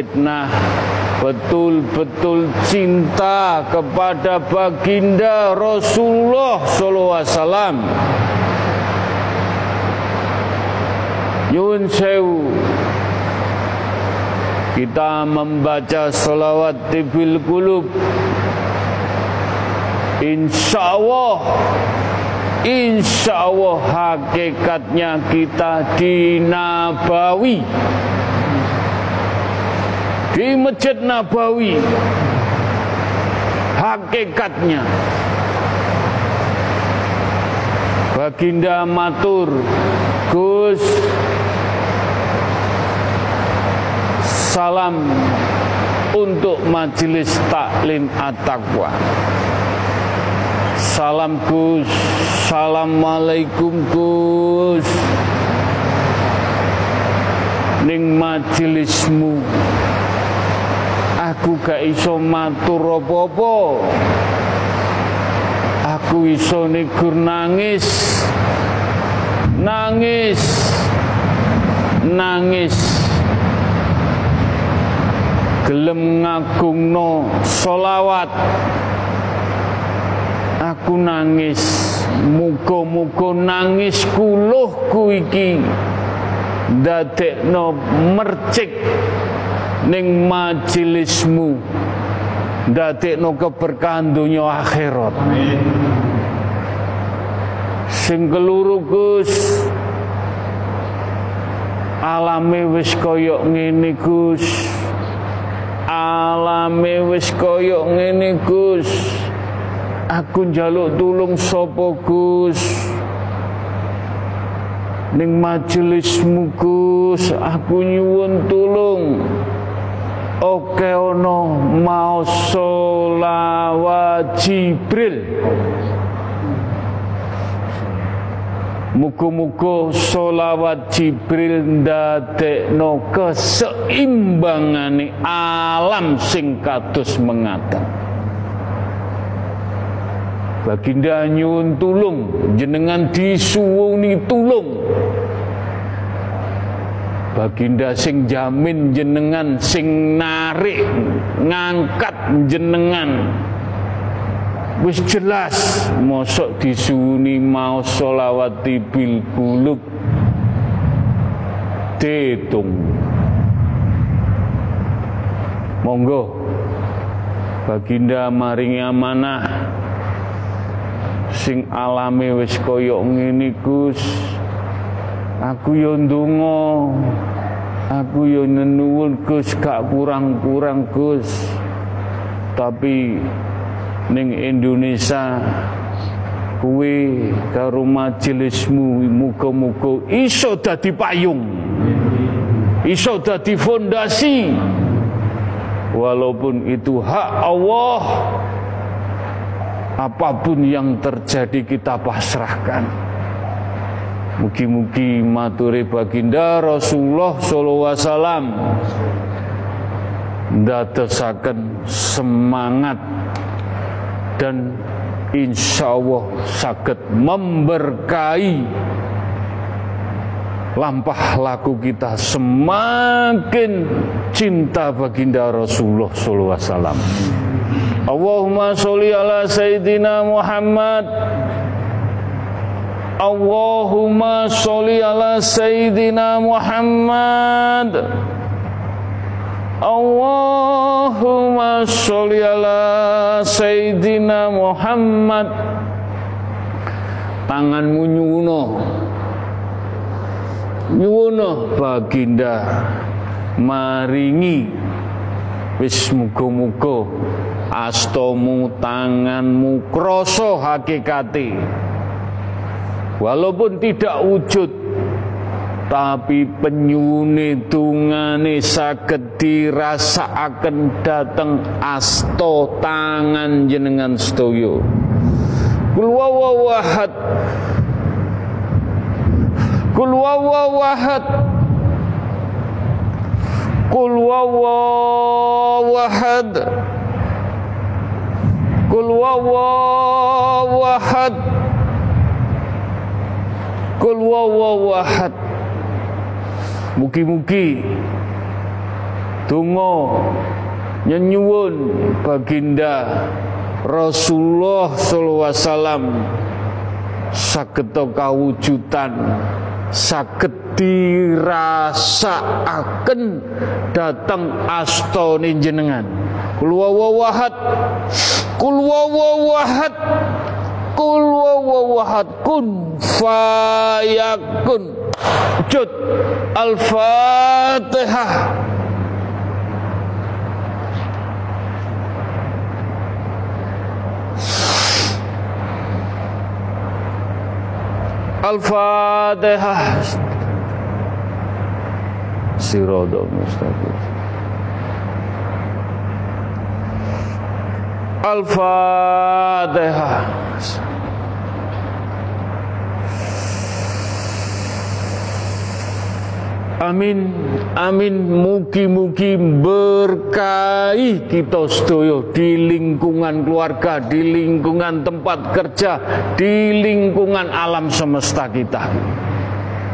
fitnah betul-betul cinta kepada baginda Rasulullah sallallahu alaihi wasallam. Yun sewu. Kita membaca salawat tibil kulub Insya Allah Insya Allah hakikatnya kita di Nabawi Di Masjid Nabawi Hakikatnya Baginda Matur Gus salam untuk majelis taklim at-taqwa. Salam Gus, Assalamualaikum Gus. Ning majelismu aku gak iso matur apa-apa. Aku iso negur nangis. Nangis. Nangis gelem ngagungno solawat aku nangis muga-muga nangis kuluhku iki dadekno mercik ning majelismu dadekno keberkahan dunia akhirat. Sing keluru Gus. Alame wis kaya ngene Gus. Alame wis kaya ngene Gus. Aku njaluk tulung sapa Gus? Ning majelismu Gus aku nyuwun tulung Oke ono mau solawat Jibril Muga-muga solawat Jibril ndadekno keseimbangane alam sing kados mengaten. Baginda nyuwun tulung jenengan disuwuni tulung. Baginda sing jamin jenengan sing narik ngangkat jenengan. Wis jelas mosok disuwuni mau solawat bil buluk. Detung monggo. Baginda maringi amanah. Sing alame wis kaya ngene Gus aku yo ndonga. Aku yo nenuwun Gus. Gak kurang-kurang Gus. Tapi ning Indonesia kuwi karo majelismu muga-muga iso dadi payung. Iso dadi fondasi. Walaupun itu hak Allah apa pun yang terjadi kita pasrahkan mugi-mugi maturi baginda Rasulullah sallallahu alaihi wasallam ndadosaken semangat dan insya Allah sakit memberkahi lampah laku kita semakin cinta baginda Rasulullah sallallahu alaihi wasallam. Allahumma sholli ala sayyidina Muhammad. Allahumma sholli ala sayyidina Muhammad. Allahumma sholli ala Sayyidina Muhammad. Tanganmu nyuwuno. Nyuwuno baginda. Maringi. Wis muga-muga astamu tanganmu krasa hakikate walaupun tidak wujud tapi penyune tungane saged dirasakaken dateng asto tangan jenengan sedaya. Kul wawahad kul wawahad kul wawahad kul kul wawahad Mugi-mugi Tungo Nyenyuwun Baginda Rasulullah sallallahu wasallam. Saged kawujudan saged dirasakaken datang astane jenengan. Kul wawahad kul wawahad kun fayakun Jud. Al-Fatihah. Al-Fatihah. Sirodol Mustaqim Al-Fatihah Amin, amin. Mugi-mugi berkahi kita sedaya di lingkungan keluarga, di lingkungan tempat kerja, di lingkungan alam semesta kita.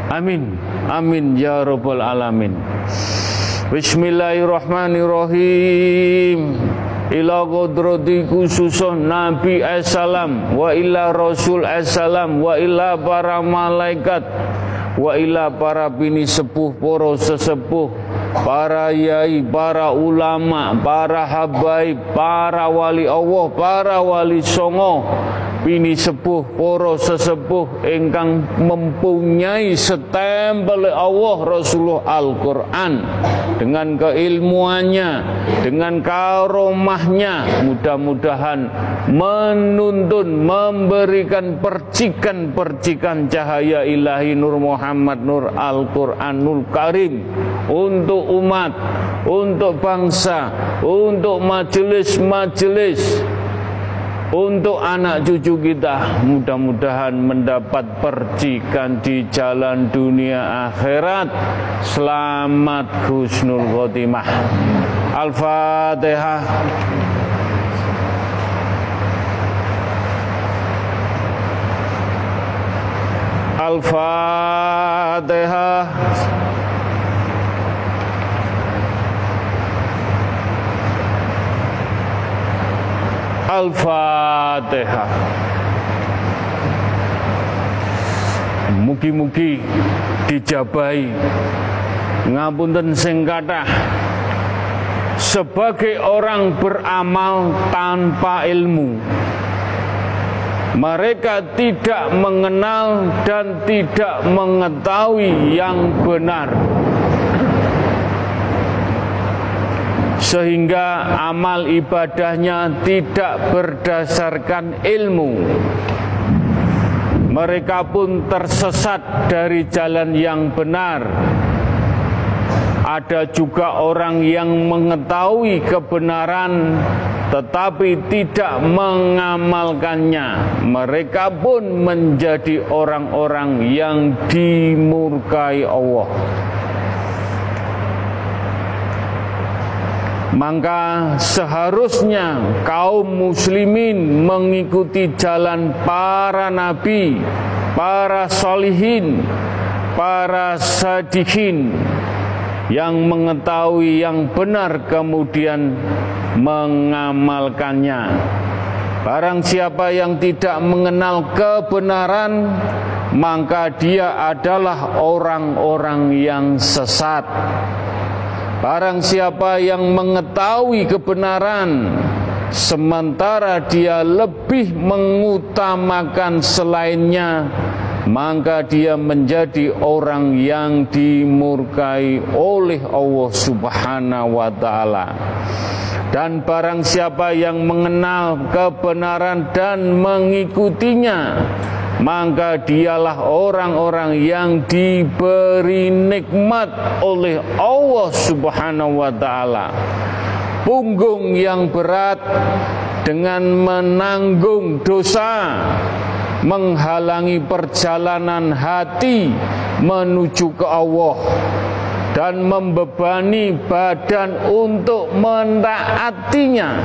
Amin, amin ya robbal alamin. Bismillahirrahmanirrahim. Ila qudrati khususun Nabi Assalam. Wa ila Rasul Assalam. Wa ila para malaikat. Wa ila para bini sepuh poro sesepuh. Para yai para ulama para habaib para wali Allah para wali songo bini sepuh poro sesepuh ingkang mempunyai setempel Allah Rasulullah Al-Quran. Dengan keilmuannya dengan karomahnya mudah-mudahan menuntun memberikan percikan-percikan cahaya ilahi Nur Muhammad Nur Al-Quranul Karim untuk umat untuk bangsa untuk majelis-majelis untuk anak cucu kita mudah-mudahan mendapat percikan di jalan dunia akhirat. Selamat husnul khotimah. Al-Fatihah. Al-Fatihah Al-Fatihah Mugi-mugi dijabahi. Ngapunten sing kathah. Sebagai orang beramal tanpa ilmu mereka tidak mengenal dan tidak mengetahui yang benar sehingga amal ibadahnya tidak berdasarkan ilmu. Mereka pun tersesat dari jalan yang benar. Ada juga orang yang mengetahui kebenaran tetapi tidak mengamalkannya. Mereka pun menjadi orang-orang yang dimurkai Allah. Maka seharusnya kaum muslimin mengikuti jalan para nabi, para solihin, para sadikin yang mengetahui yang benar kemudian mengamalkannya. Barang siapa yang tidak mengenal kebenaran, maka dia adalah orang-orang yang sesat. Barang siapa yang mengetahui kebenaran sementara dia lebih mengutamakan selainnya maka dia menjadi orang yang dimurkai oleh Allah Subhanahu wa taala. Dan barang siapa yang mengenal kebenaran dan mengikutinya, maka dialah orang-orang yang diberi nikmat oleh Allah Subhanahu wa taala. Punggung yang berat dengan menanggung dosa menghalangi perjalanan hati menuju ke Allah dan membebani badan untuk mentaatinya.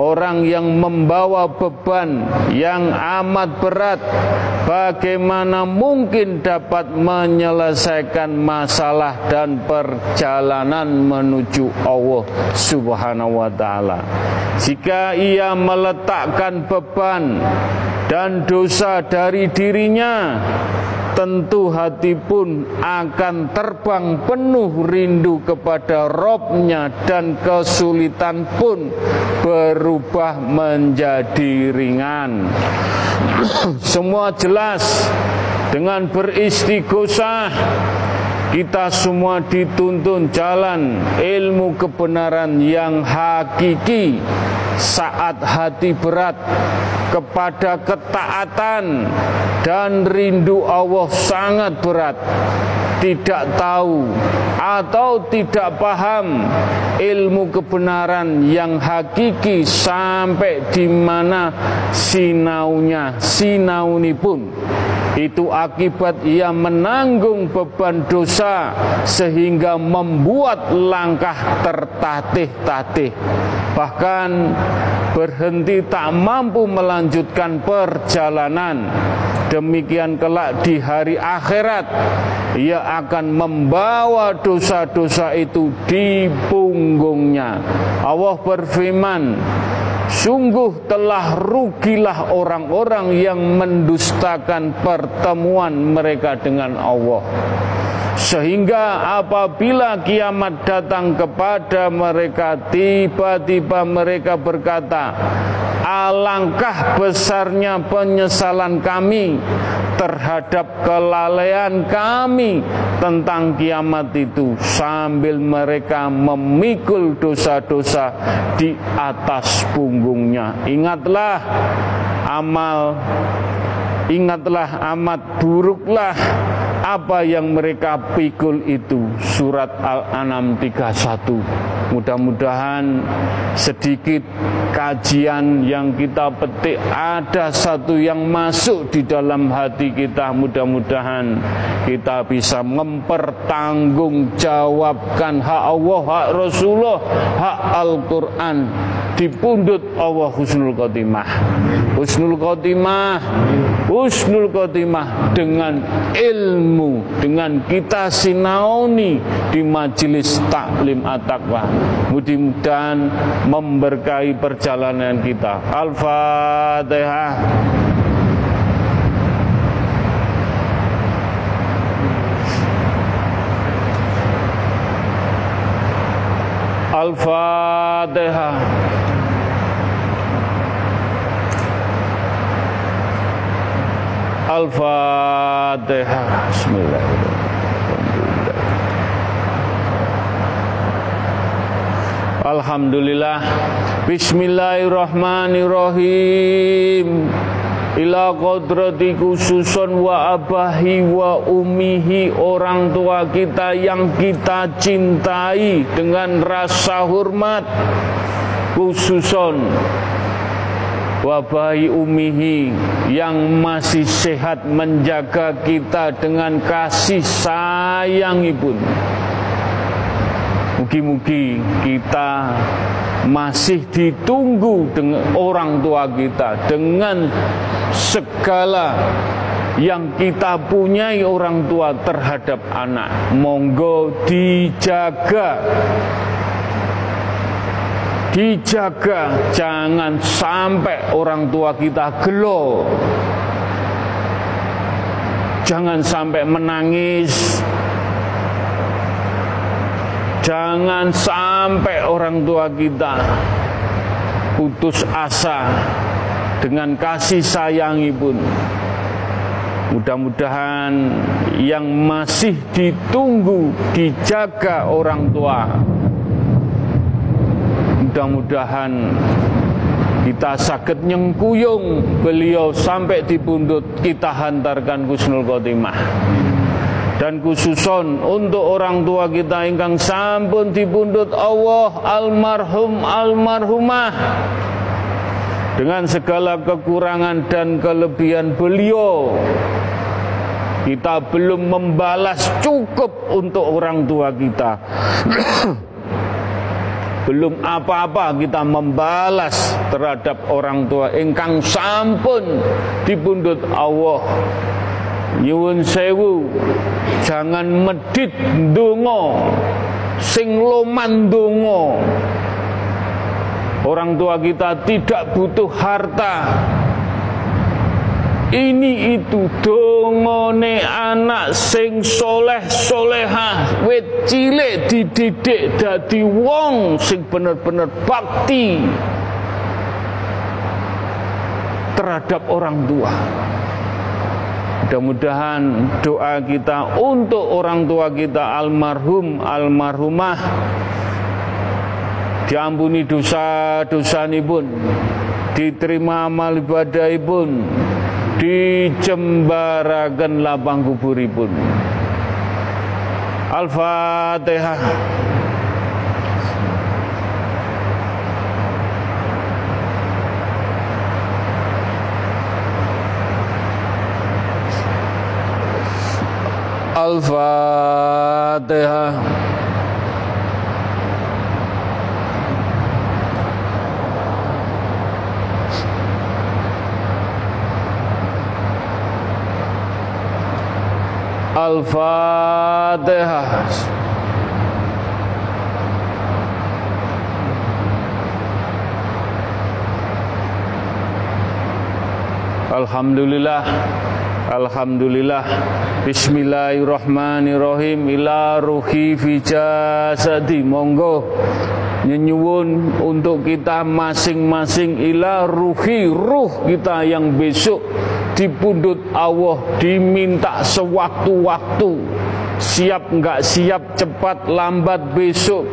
Orang yang membawa beban yang amat berat bagaimana mungkin dapat menyelesaikan masalah dan perjalanan menuju Allah Subhanahu wa taala? Jika ia meletakkan beban dan dosa dari dirinya tentu hati pun akan terbang penuh rindu kepada Robnya dan kesulitan pun berubah menjadi ringan. Semua jelas dengan beristighosah kita semua dituntun jalan ilmu kebenaran yang hakiki saat hati berat kepada ketaatan dan rindu Allah sangat berat. Tidak tahu atau tidak paham ilmu kebenaran yang hakiki sampai di mana sinaunya sinauni pun itu akibat ia menanggung beban dosa sehingga membuat langkah tertatih-tatih. Bahkan berhenti tak mampu melanjutkan perjalanan demikian kelak di hari akhirat ia akan membawa dosa-dosa itu di punggungnya Allah berfirman Sungguh telah rugilah orang-orang yang mendustakan pertemuan mereka dengan Allah. Sehingga apabila kiamat datang kepada mereka, tiba-tiba mereka berkata, Alangkah besarnya penyesalan kami terhadap kelalaian kami tentang kiamat itu sambil mereka memikul dosa-dosa di atas punggungnya. Ingatlah amal Ingatlah amat buruklah apa yang mereka pikul itu. Surat Al-An'am 31 mudah-mudahan sedikit kajian yang kita petik ada satu yang masuk di dalam hati kita. Mudah-mudahan kita bisa mempertanggungjawabkan hak Allah hak Rasulullah hak Al-Quran dipundut Allah husnul khotimah. Husnul khotimah husnul khotimah dengan ilmu dengan kita sinauni di majelis taklim at-taqwa. Mudah-mudahan memberkahi perjalanan kita. Al-fatihah. Al-Fatihah Al-Fatihah Bismillahirrahmanirrahim. Alhamdulillah. Bismillahirrahmanirrahim. Ila kodrati khususon wa abahi wa umihi orang tua kita yang kita cintai dengan rasa hormat. Khususon wabahi umihi yang masih sehat menjaga kita dengan kasih sayang ibu. Mugi-mugi kita masih ditunggu dengan orang tua kita dengan segala yang kita punyai orang tua terhadap anak. Monggo dijaga dijaga. Jangan sampai orang tua kita gelo. Jangan sampai menangis. Jangan sampai orang tua kita putus asa dengan kasih sayangi pun. Mudah-mudahan yang masih ditunggu dijaga orang tua mudah-mudahan kita sakit nyengkuyung beliau sampai di pundut kita hantarkan Kusnul Khotimah. Dan khususon untuk orang tua kita ingkang sampun dipundhut Allah almarhum almarhumah. Dengan segala kekurangan dan kelebihan beliau kita belum membalas cukup untuk orang tua kita belum apa-apa kita membalas terhadap orang tua. Ingkang sampun dipundhut Allah. Nyuwun sewu jangan medit ndonga sing loman orang tua kita tidak butuh harta ini itu dongone anak sing soleh solehah wit cilik dididik dadi wong sing bener-bener bakti terhadap orang tua. Mudah-mudahan doa kita untuk orang tua kita almarhum almarhumah diampuni dosa-dosa pun diterima amal ibadah pun dijembarakan lapang kuburipun. Al-Fatihah. Al-Fatihah Al-Fatihah Alhamdulillah Alhamdulillah. Bismillahirrahmanirrahim. Ila ruhi fi jasadi. Monggo Nyenyuwun untuk kita masing-masing Ila ruhi ruh kita yang besok dipundut Allah diminta sewaktu-waktu. Siap nggak siap cepat lambat besok.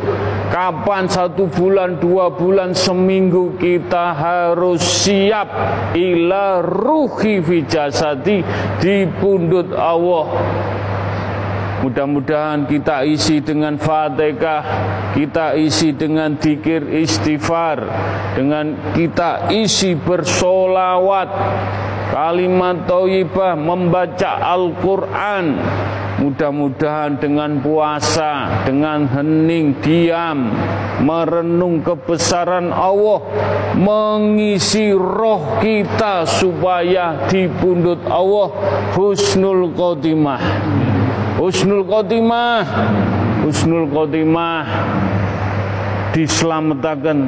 Kapan satu bulan dua bulan seminggu kita harus siap ila ruhi fi jasadi dipundut Allah Mudah-mudahan kita isi dengan fatihah, kita isi dengan dikir istighfar, dengan kita isi bersolawat, kalimat thayyibah membaca Al-Qur'an. Mudah-mudahan dengan puasa dengan hening diam merenung kebesaran Allah mengisi roh kita supaya dipundut Allah husnul khotimah husnul khotimah. Husnul khotimah. Diselamatkan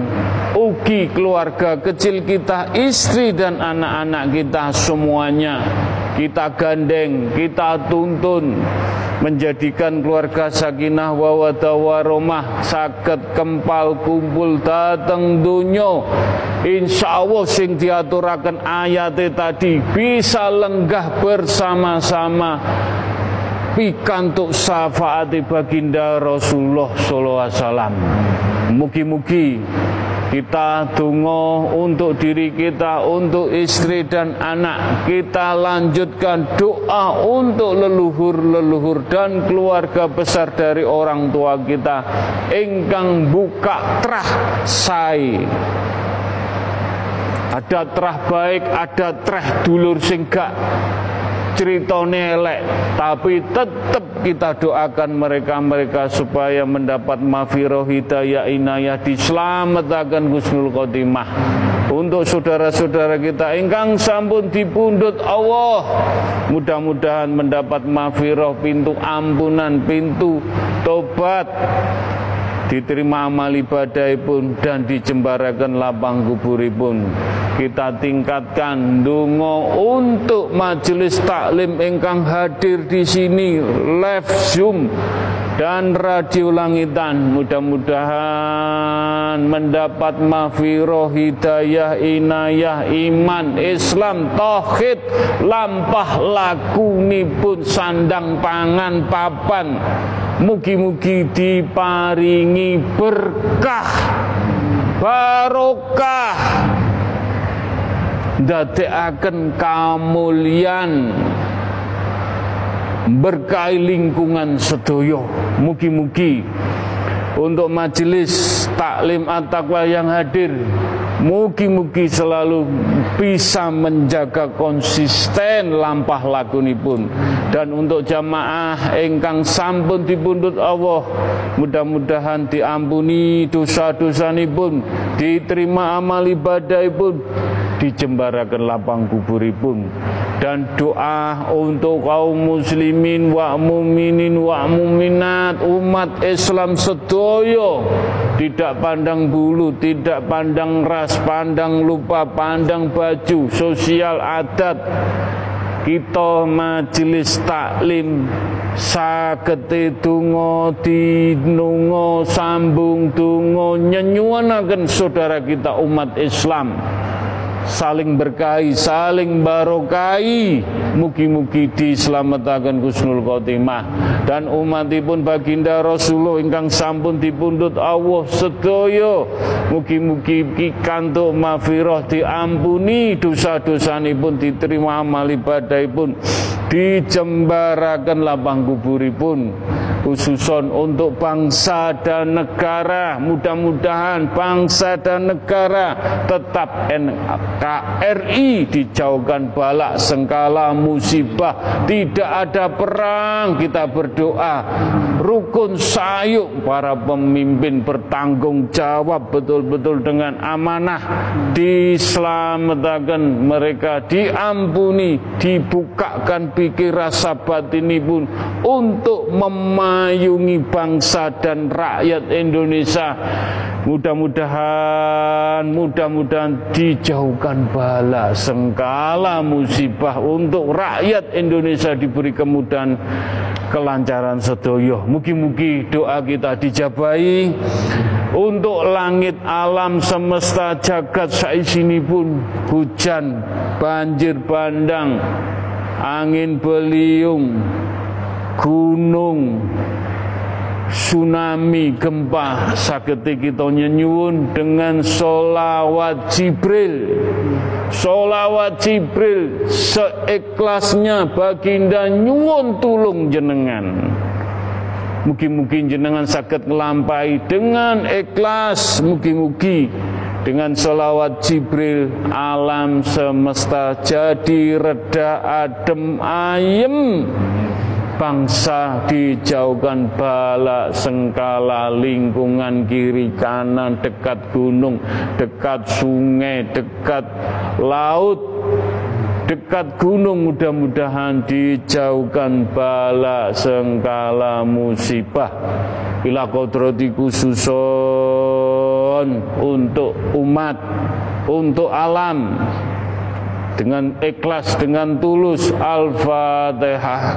ugi keluarga kecil kita, istri dan anak-anak kita semuanya. Kita gandeng, kita tuntun. Menjadikan keluarga sakinah wawadah waromah sakit kempal kumpul dateng dunyo insya Allah sing diaturakan ayat tadi bisa lenggah bersama-sama pikantuk syafaati baginda Rasulullah sallallahu alaihi wasallam Mugi-mugi kita tunggu untuk diri kita, untuk istri dan anak. Kita lanjutkan doa untuk leluhur-leluhur dan keluarga besar dari orang tua kita. Engkang buka terah sai. Ada terah baik, ada terah dulur singgah ceritone elek tapi tetap kita doakan mereka-mereka supaya mendapat mafiroh hidayah inayah diselamatkan Gusnul Khotimah. Untuk saudara-saudara kita ingkang sampun dipundut Allah mudah-mudahan mendapat mafiroh pintu ampunan pintu tobat diterima amal ibadah pun dan dijembarakan lapang kuburipun. Kita tingkatkan dungo untuk majelis taklim ingkang hadir di sini live zoom dan radio langitan. Mudah-mudahan mendapat mafiroh hidayah inayah iman Islam tauhid lampah lakunipun sandang pangan papan mugi-mugi diparingi berkah barokah. Dadekaken kamulyan berkahi lingkungan sedoyo mugi-mugi untuk majelis taklim at-taqwa yang hadir mugi-mugi selalu bisa menjaga konsisten lampah lagunipun. Dan untuk jamaah ingkang sampun dipundhut Allah mudah-mudahan diampuni dosa-dosanipun diterima amal ibadahipun dijembarakan lapang kuburipun. Dan doa untuk kaum muslimin wa muminin wa muminat umat Islam sedoyo tidak pandang bulu tidak pandang ras pandang lupa pandang baju sosial adat. Kita majelis taklim sagete donga dinunga sambung donga nyenyuwanaken saudara kita umat Islam saling berkahi, saling barokai. Mugi-mugi diselamatkan Gusnul Khotimah. Dan umatipun baginda Rasulullah ingkang sampun dipundhut Allah sedaya. Mugi-mugi kantuk mafiroh diampuni dosa-dosanipun diterima amal ibadahipun dijembaraken lapang kuburipun. Khususon untuk bangsa dan negara. Mudah-mudahan bangsa dan negara tetap NKRI dijauhkan balak sengkala musibah. Tidak ada perang kita berdoa. Rukun sayuk para pemimpin bertanggung jawab betul-betul dengan amanah. Diselamatkan mereka diampuni dibukakan pikir rasa batin pun untuk memayungi bangsa dan rakyat Indonesia. Mudah-mudahan, mudah-mudahan dijauhkan bala sengkala musibah untuk rakyat Indonesia diberi kemudahan kelancaran sedoyo. Mugi-mugi doa kita dijabai untuk langit alam semesta jagat saisini pun hujan, banjir bandang, angin beliung, gunung tsunami gempa saketi kita nyenyuun dengan solawat Jibril. Solawat Jibril seikhlasnya baginda nyuwun tulung jenengan. Mugi-mugi jenengan sakit ngelampai dengan ikhlas. Mugi-mugi dengan solawat Jibril alam semesta jadi reda adem ayem bangsa dijauhkan bala sengkala lingkungan kiri kanan dekat gunung dekat sungai dekat laut dekat gunung. Mudah-mudahan dijauhkan bala sengkala musibah. Ila kodrati khususon untuk umat untuk alam dengan ikhlas dengan tulus al-fatihah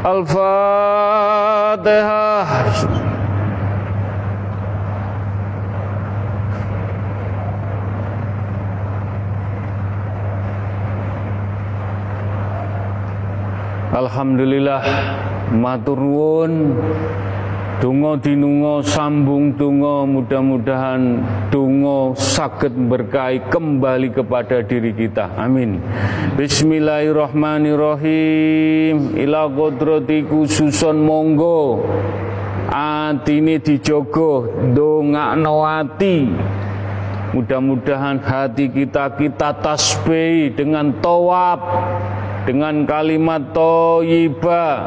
Al-Fatihah Alhamdulillah matur nuwun. Donga dinunga sambung donga mudah-mudahan donga dongo sakit berkahi kembali kepada diri kita. Amin. Bismillahirrahmanirrahim. Ila kodrati khususon monggo. Atine dijogo dongakno ati. Mudah-mudahan hati kita kita tasbih dengan tawab dengan kalimat toyibah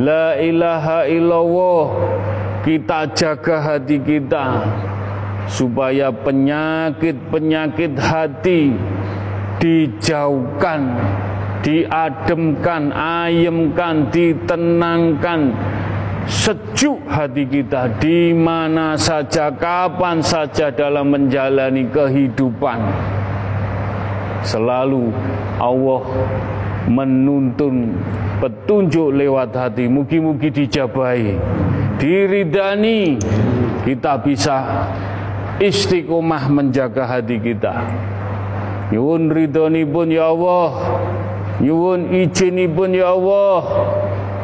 La ilaha illallah kita jaga hati kita supaya penyakit-penyakit hati dijauhkan, diademkan, ayemkan, ditenangkan, sejuk hati kita di mana saja, kapan saja dalam menjalani kehidupan. Selalu Allah menuntun petunjuk lewat hati mugi-mugi dijabai diridani kita bisa istiqomah menjaga hati kita. Nyuwun pun ya Allah. Nyuwun pun ya Allah.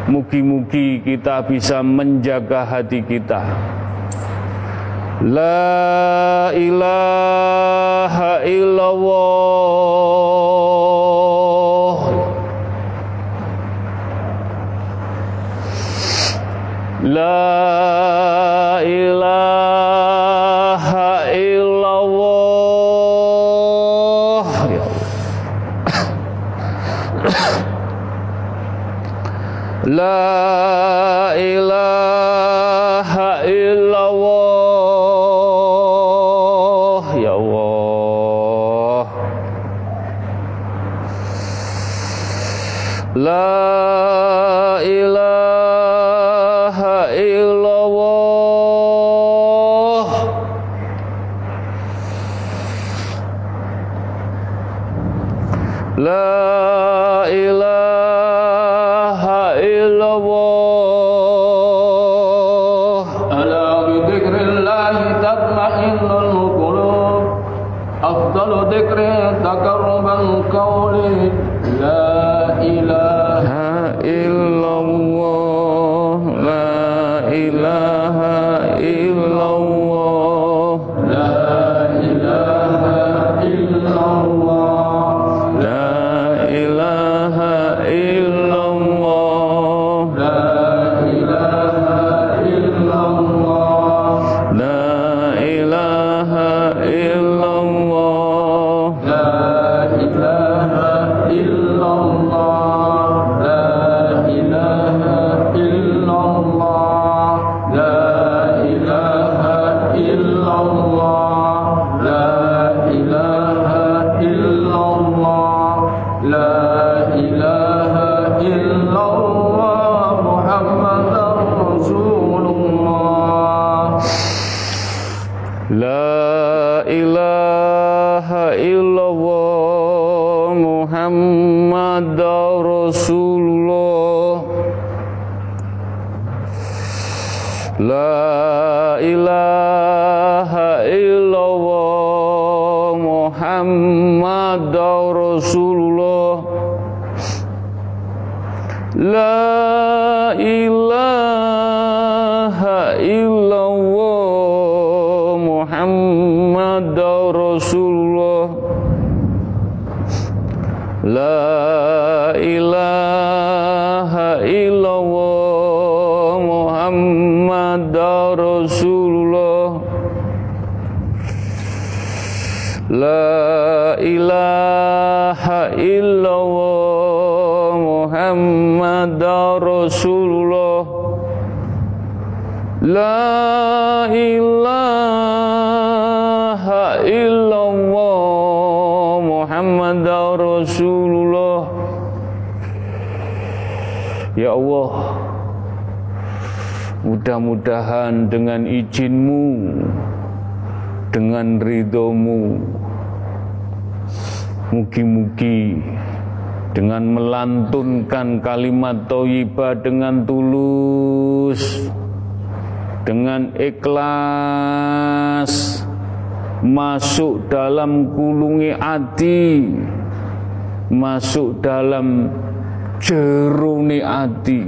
Mugi-mugi kita bisa menjaga hati kita. La ilaha illallah. La uh, ilaha illallah Muhammad Rasulullah. La ilaha illallah Muhammad Rasulullah. Ya Allah Mudah-mudahan dengan izinmu Dengan ridhomu Mugi-mugi dengan melantunkan kalimat thayyibah dengan tulus dengan ikhlas masuk dalam kulungi hati masuk dalam jeruni hati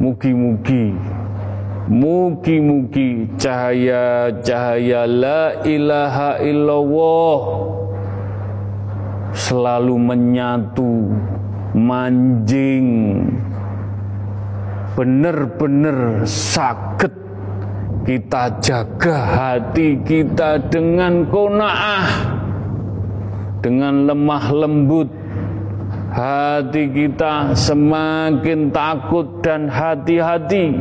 mugi-mugi Mugi-mugi cahaya-cahaya la ilaha illallah selalu menyatu, manjing, benar-benar sakit. Kita jaga hati kita dengan kona'ah dengan lemah lembut. Hati kita semakin takut dan hati-hati.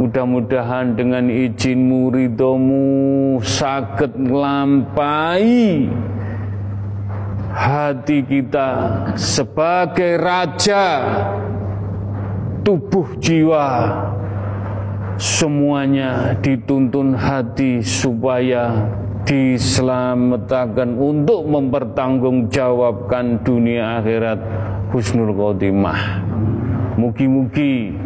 Mudah-mudahan dengan izin ridomu sakit melampai hati kita sebagai raja tubuh jiwa. Semuanya dituntun hati supaya diselamatkan untuk mempertanggungjawabkan dunia akhirat. Husnul khotimah. Mugi-mugi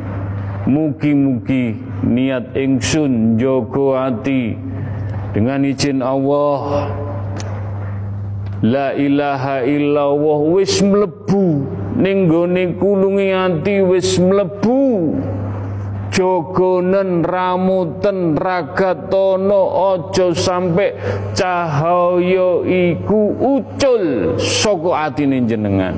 mugi-mugi niat ingsun jogo hati. Dengan izin Allah La ilaha illallah wis mlebu. Ning gone kulungi ati wis mlebu. Jogonen ramuten ragatono ojo sampai cahaya iku ucul. Saka atine jenengan?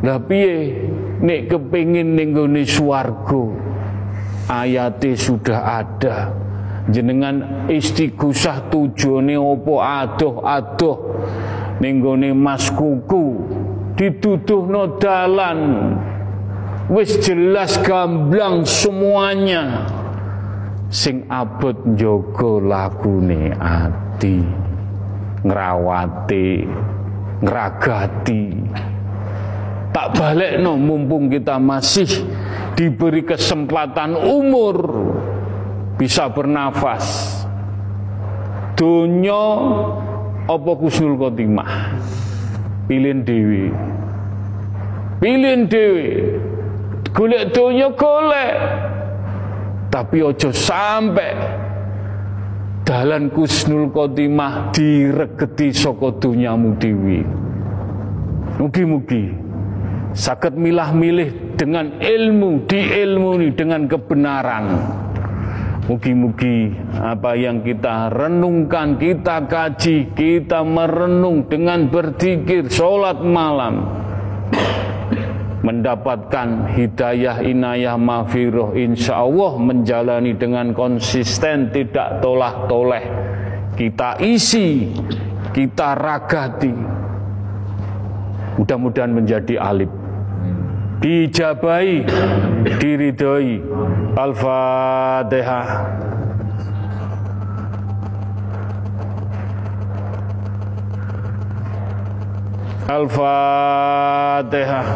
Lah piye? Nek kepengin ning gone swarga ayate sudah ada jenengan istighosah tujuane opo adoh-adoh ning gone mas kuku dituduhno dalan. Wis jelas gamblang semuanya. Sing abot njaga lagune ati. Ngrawati ngragati. Tak balik no mumpung kita masih diberi kesempatan umur bisa bernafas. Dunia apa kusnul khotimah? Pilih dewi pilih dewi golek dunia golek. Tapi ojo sampai dalan kusnul khotimah diregeti saka dunyamu dewi mugi-mugi sakit milah-milih dengan ilmu, diilmuni dengan kebenaran. Mugi-mugi apa yang kita renungkan, kita kaji, kita merenung dengan berzikir, sholat malam, mendapatkan hidayah inayah mafiroh insya Allah menjalani dengan konsisten tidak tolah toleh kita isi kita ragati. Mudah-mudahan menjadi alif dijabai diridhoi. Al-fatihah al-fatihah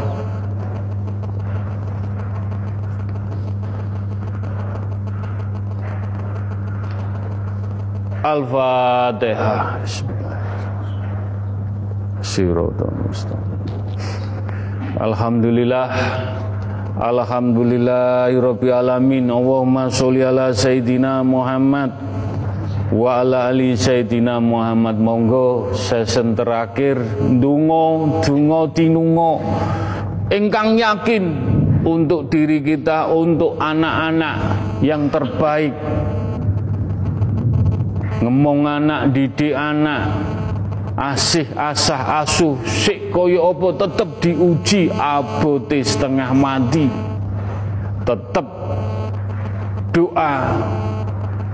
al-fatihah Siratul mustaqim Alhamdulillah. Alhamdulillahirabbil alamin. Allahumma sholli ala sayidina Muhammad wa ala ali sayidina Muhammad. Monggo sesen terakhir. Dungo dungo tinungo ingkang yakin untuk diri kita untuk anak-anak yang terbaik. Ngomong anak didik anak asih asah asuh sik kaya apa tetep diuji abote setengah mati. Tetep. Doa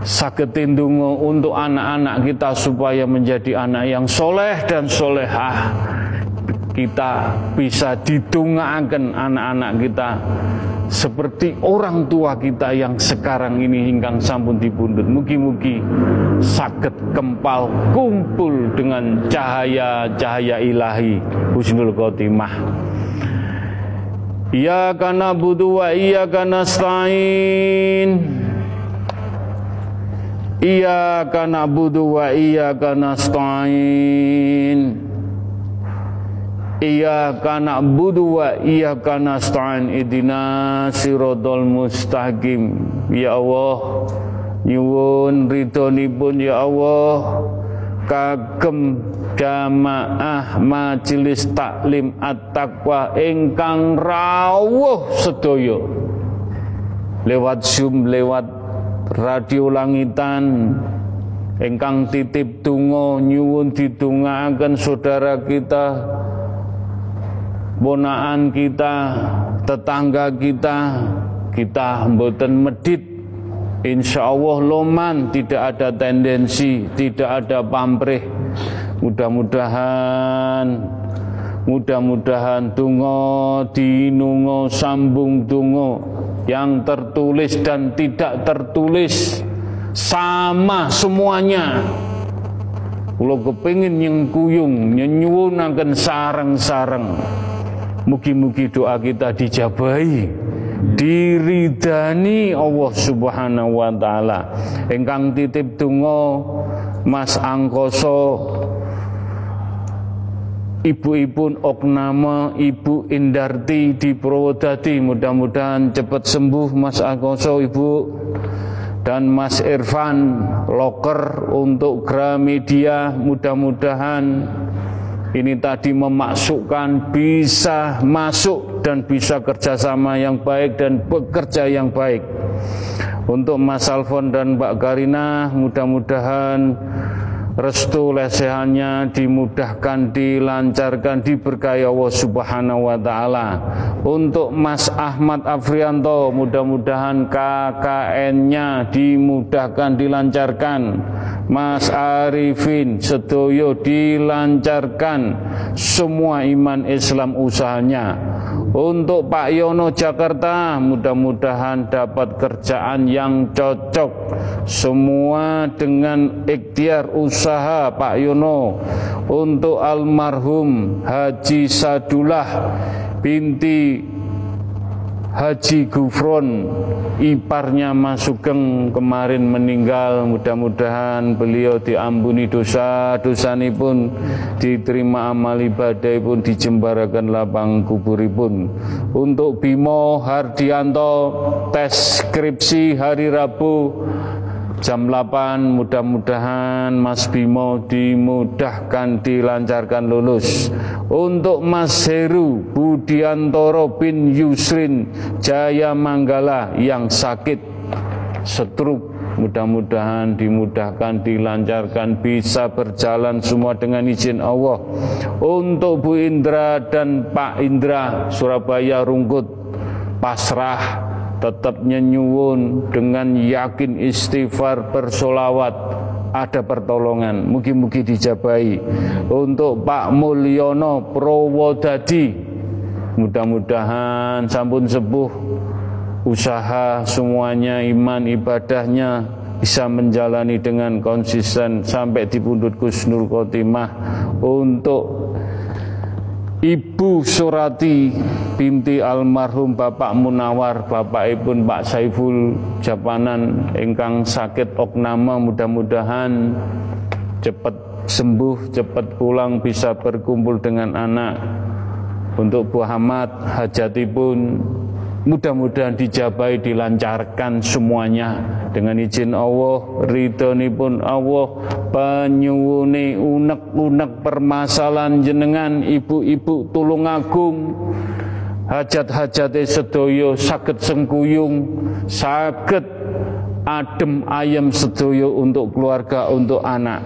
sakit untuk anak-anak kita supaya menjadi anak yang soleh dan solehah. Kita bisa didungakan anak-anak kita seperti orang tua kita yang sekarang ini hingga sampun dipundut mugi-mugi sakit kempal kumpul dengan cahaya-cahaya ilahi husnul khotimah. Karena budu wa stain Iya karena budu wa karena stain Iyyaka na'budu wa iyyaka nasta'in idina siratal mustaqim. Ya Allah nyuwun ridhonipun ya Allah. Kagem jamaah majelis taklim at-taqwa ingkang rawuh sedaya. Lewat Zoom lewat radio langitan ingkang titip tungo nyuwun didongaaken saudara kita ponaan kita tetangga kita kita mboten medit Insya Allah loman tidak ada tendensi, tidak ada pamrih. Mudah-mudahan, mudah-mudahan tungo dinungo sambung tungo yang tertulis dan tidak tertulis sama semuanya. Kalau kepingin yang kuyung, nyenyuwunakan sarang-sarang. Mugi-mugi doa kita dijabahi diridani Allah Subhanahu wa taala. Ingkang titip donga Mas Angkoso Ibu-ibu Oknama, Ibu Indarti di Purwodadi. Mudah-mudahan cepat sembuh Mas Angkoso Ibu. Dan Mas Irfan Loker untuk Gramedia. Mudah-mudahan ini tadi memasukkan bisa masuk dan bisa kerjasama yang baik dan bekerja yang baik. Untuk Mas Alfon dan Mbak Karina mudah-mudahan restu lesehannya dimudahkan, dilancarkan, diberkahi Allah Subhanahu wa taala. Untuk Mas Ahmad Afrianto, mudah-mudahan KKN-nya dimudahkan, dilancarkan. Mas Arifin sedoyo dilancarkan semua iman Islam usahanya untuk Pak Yono Jakarta mudah-mudahan dapat kerjaan yang cocok. Semua dengan ikhtiar usaha Pak Yono. Untuk almarhum Haji Sadullah binti Haji Gufron iparnya Mas Sugeng kemarin meninggal. Mudah-mudahan beliau diampuni dosa-dosa pun diterima amal ibadah pun dijembarakan lapang kuburipun. Untuk Bimo Hardianto tes skripsi hari Rabu jam 8 mudah-mudahan Mas Bimo dimudahkan dilancarkan lulus. Untuk Mas Heru Budiantoro bin Yusrin Jaya Manggala yang sakit setruk mudah-mudahan dimudahkan dilancarkan bisa berjalan semua dengan izin Allah. Untuk Bu Indra dan Pak Indra Surabaya Rungkut pasrah tetap nyenyuwun dengan yakin istighfar bersolawat. Ada pertolongan. Mugi-mugi dijabai untuk Pak Mulyono Prowodadi mudah-mudahan sampun sepuh usaha semuanya iman ibadahnya bisa menjalani dengan konsisten sampai di pundut Kusnul Khotimah untuk Ibu Surati binti almarhum Bapak Munawar Bapak Ibun Pak Saiful Japanan ingkang sakit oknama mudah-mudahan cepat sembuh cepat pulang bisa berkumpul dengan anak. Untuk Bu Hamad hajatipun mudah-mudahan dijabai dilancarkan semuanya. Dengan izin Allah ridhoni pun Allah penyuwuni unek-unek permasalahan jenengan ibu-ibu tulung agung hajat-hajat sedoyo sakit sengkuyung sakit adem ayam sedoyo untuk keluarga untuk anak.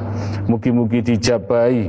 Mugi-mugi dijabai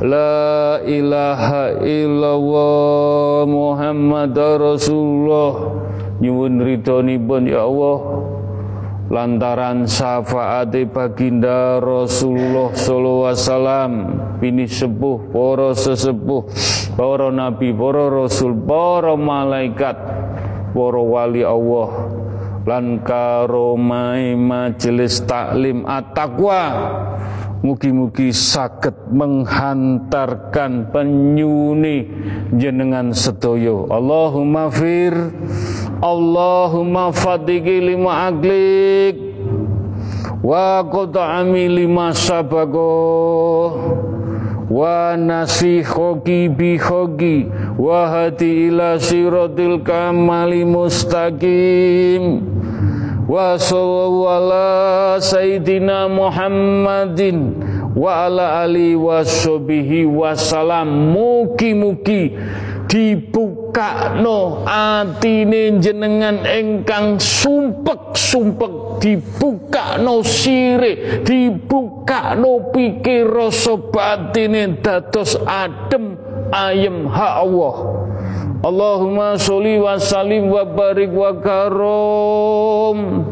La ilaha illallah Muhammad Rasulullah. Nyuwun ridhonipun ya Allah? Lantaran syafaati baginda Rasulullah sallallahu alaihi wasallam Bini sepuh, para sesepuh, para nabi, para rasul, para malaikat, para wali Allah. Lan karomai majelis taklim at-taqwa Mugi-mugi sakit menghantarkan penyuni jenengan sedoyo. Allahumma fir Allahumma fatiki lima aglik wa qata'ami lima sabago wa nasihoki bihoki wa hati ila siratil kamali mustaqim sallallahu ala sayyidina Muhammadin wa ali wa sobihi wasalam mugi-mugi dibuka no atine jenengan engkang sumpek-sumpek dibuka no sire dibuka no pikir rasa batine dados adem ayem ha Allah Allahumma sholli wa sallim wa barik wa karom.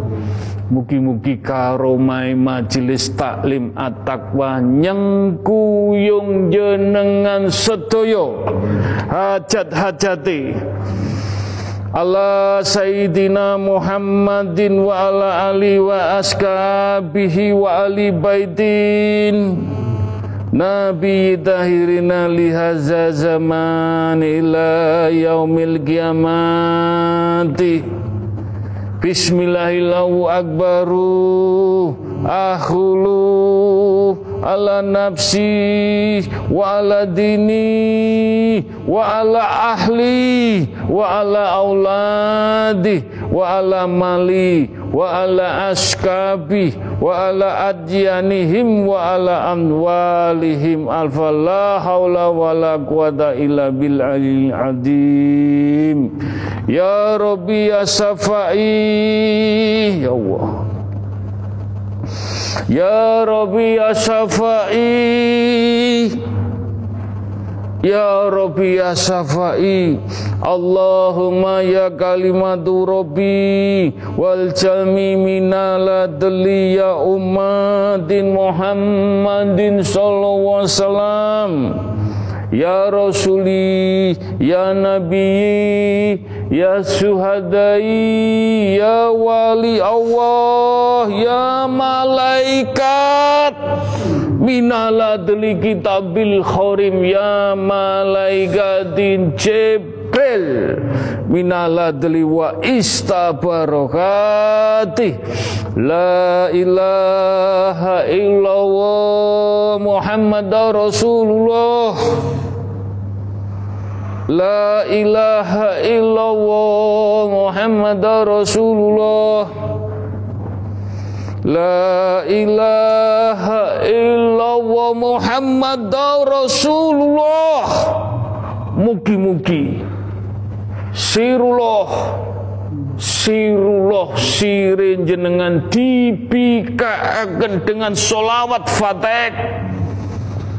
Mugi-mugi karomai majelis taklim at-taqwa nyengkuyung jenengan sedoyo hajat-hajati. Allah Sayyidina Muhammadin wa ala ali wa askabihi wa ali baitin Nabi tahirina lihaza zaman ila yaumil kiamati. Bismillahillahu akbaru akhulu ala nafsi wa ala dini wa ala ahli wa ala auladi wa ala mali wa ala askabi wa ala adyanihim wa ala amwalihim. Alfa la hawla wa la quwata illa bil alil adim. Ya rabbi ya safai ya Allah Ya Rabbi ya Safai Ya Rabbi ya Safai Allahumma ya kalimatu Rabbi. Wal jalmi minaladli ya ummatin Muhammadin sallallahu alaihi wasallam Ya Rasuli, Ya Nabi, Ya Suhadai, Ya Wali Allah, Ya Malaikat, Minaladli kitabil khorim, Ya Malaikatin Jibril, Minaladli wa istabarokati, La ilaha illallah Muhammad Rasulullah. La ilaha illallah Muhammad Rasulullah. La ilaha illallah Muhammad Rasulullah. Mugi-mugi Sirullah. Sirullah sirin jenengan dibikaaken dengan solawat fatih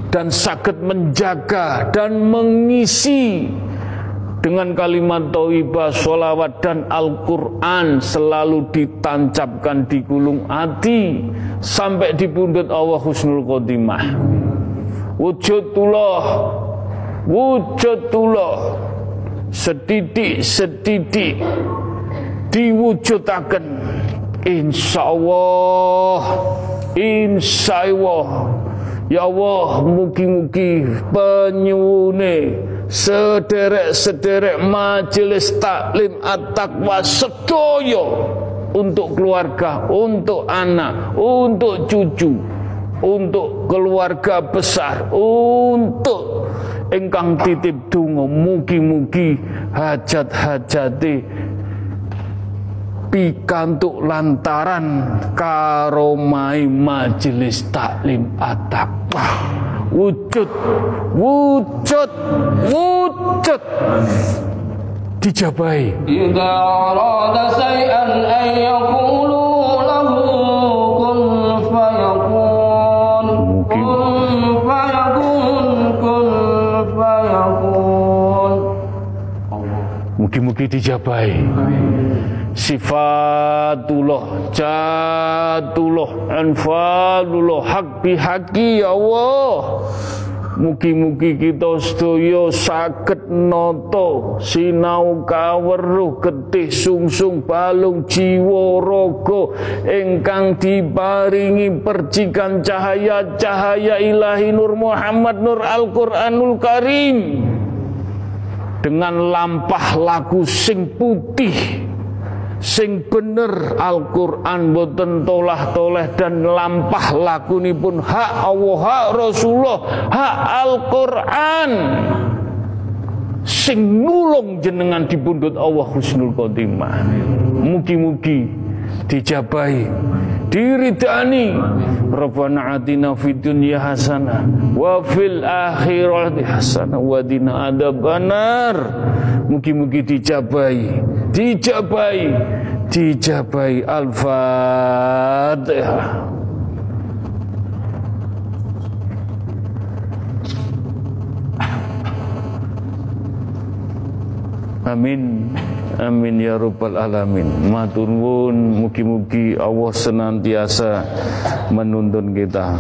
dan sakit menjaga dan mengisi dengan kalimat tauhibah, solawat dan Al-Quran selalu ditancapkan di gulung hati sampai di pundut Allah Husnul Khotimah. Wujudullah, wujudullah, setitik-setitik Allah insya Allah. Ya Allah, mugi-mugi penyune sederek-sederek majelis taklim at-taqwa sedoyo untuk keluarga, untuk anak, untuk cucu, untuk keluarga besar, untuk ingkang titip dungo mugi-mugi hajat hajati pikantuk lantaran karomai majelis taklim atapah wujud wujud wujud. Dijabai idza arada say'an ay yaqulu lahu mugi-mugi dijabai. Sifatullah jatullah anfalullah hak bihaki ya Allah. Mugi-mugi kita sedaya saged nata sinau kaweruh getih sungsung balung jiwa raga ingkang diparingi percikan cahaya-cahaya ilahi Nur Muhammad Nur Al-Qur'anul Karim dengan lampah lagu sing putih sing bener Al-Qur'an boten tolah-toleh dan lampah lakunipun hak Allah hak Rasulullah hak Al-Qur'an. Sing nulung jenengan dipundhut Allah husnul khotimah. Mugi-mugi dijabahi diridani. Rabbana atina fid dunya hasanah wa fil akhirati hasanah wa dina adzabannar. Mugi-mugi dijabahi dijabahi dijabahi al-fatihah Amin. Amin ya rabbal alamin. Matur nuwun mugi-mugi Allah senantiasa menuntun kita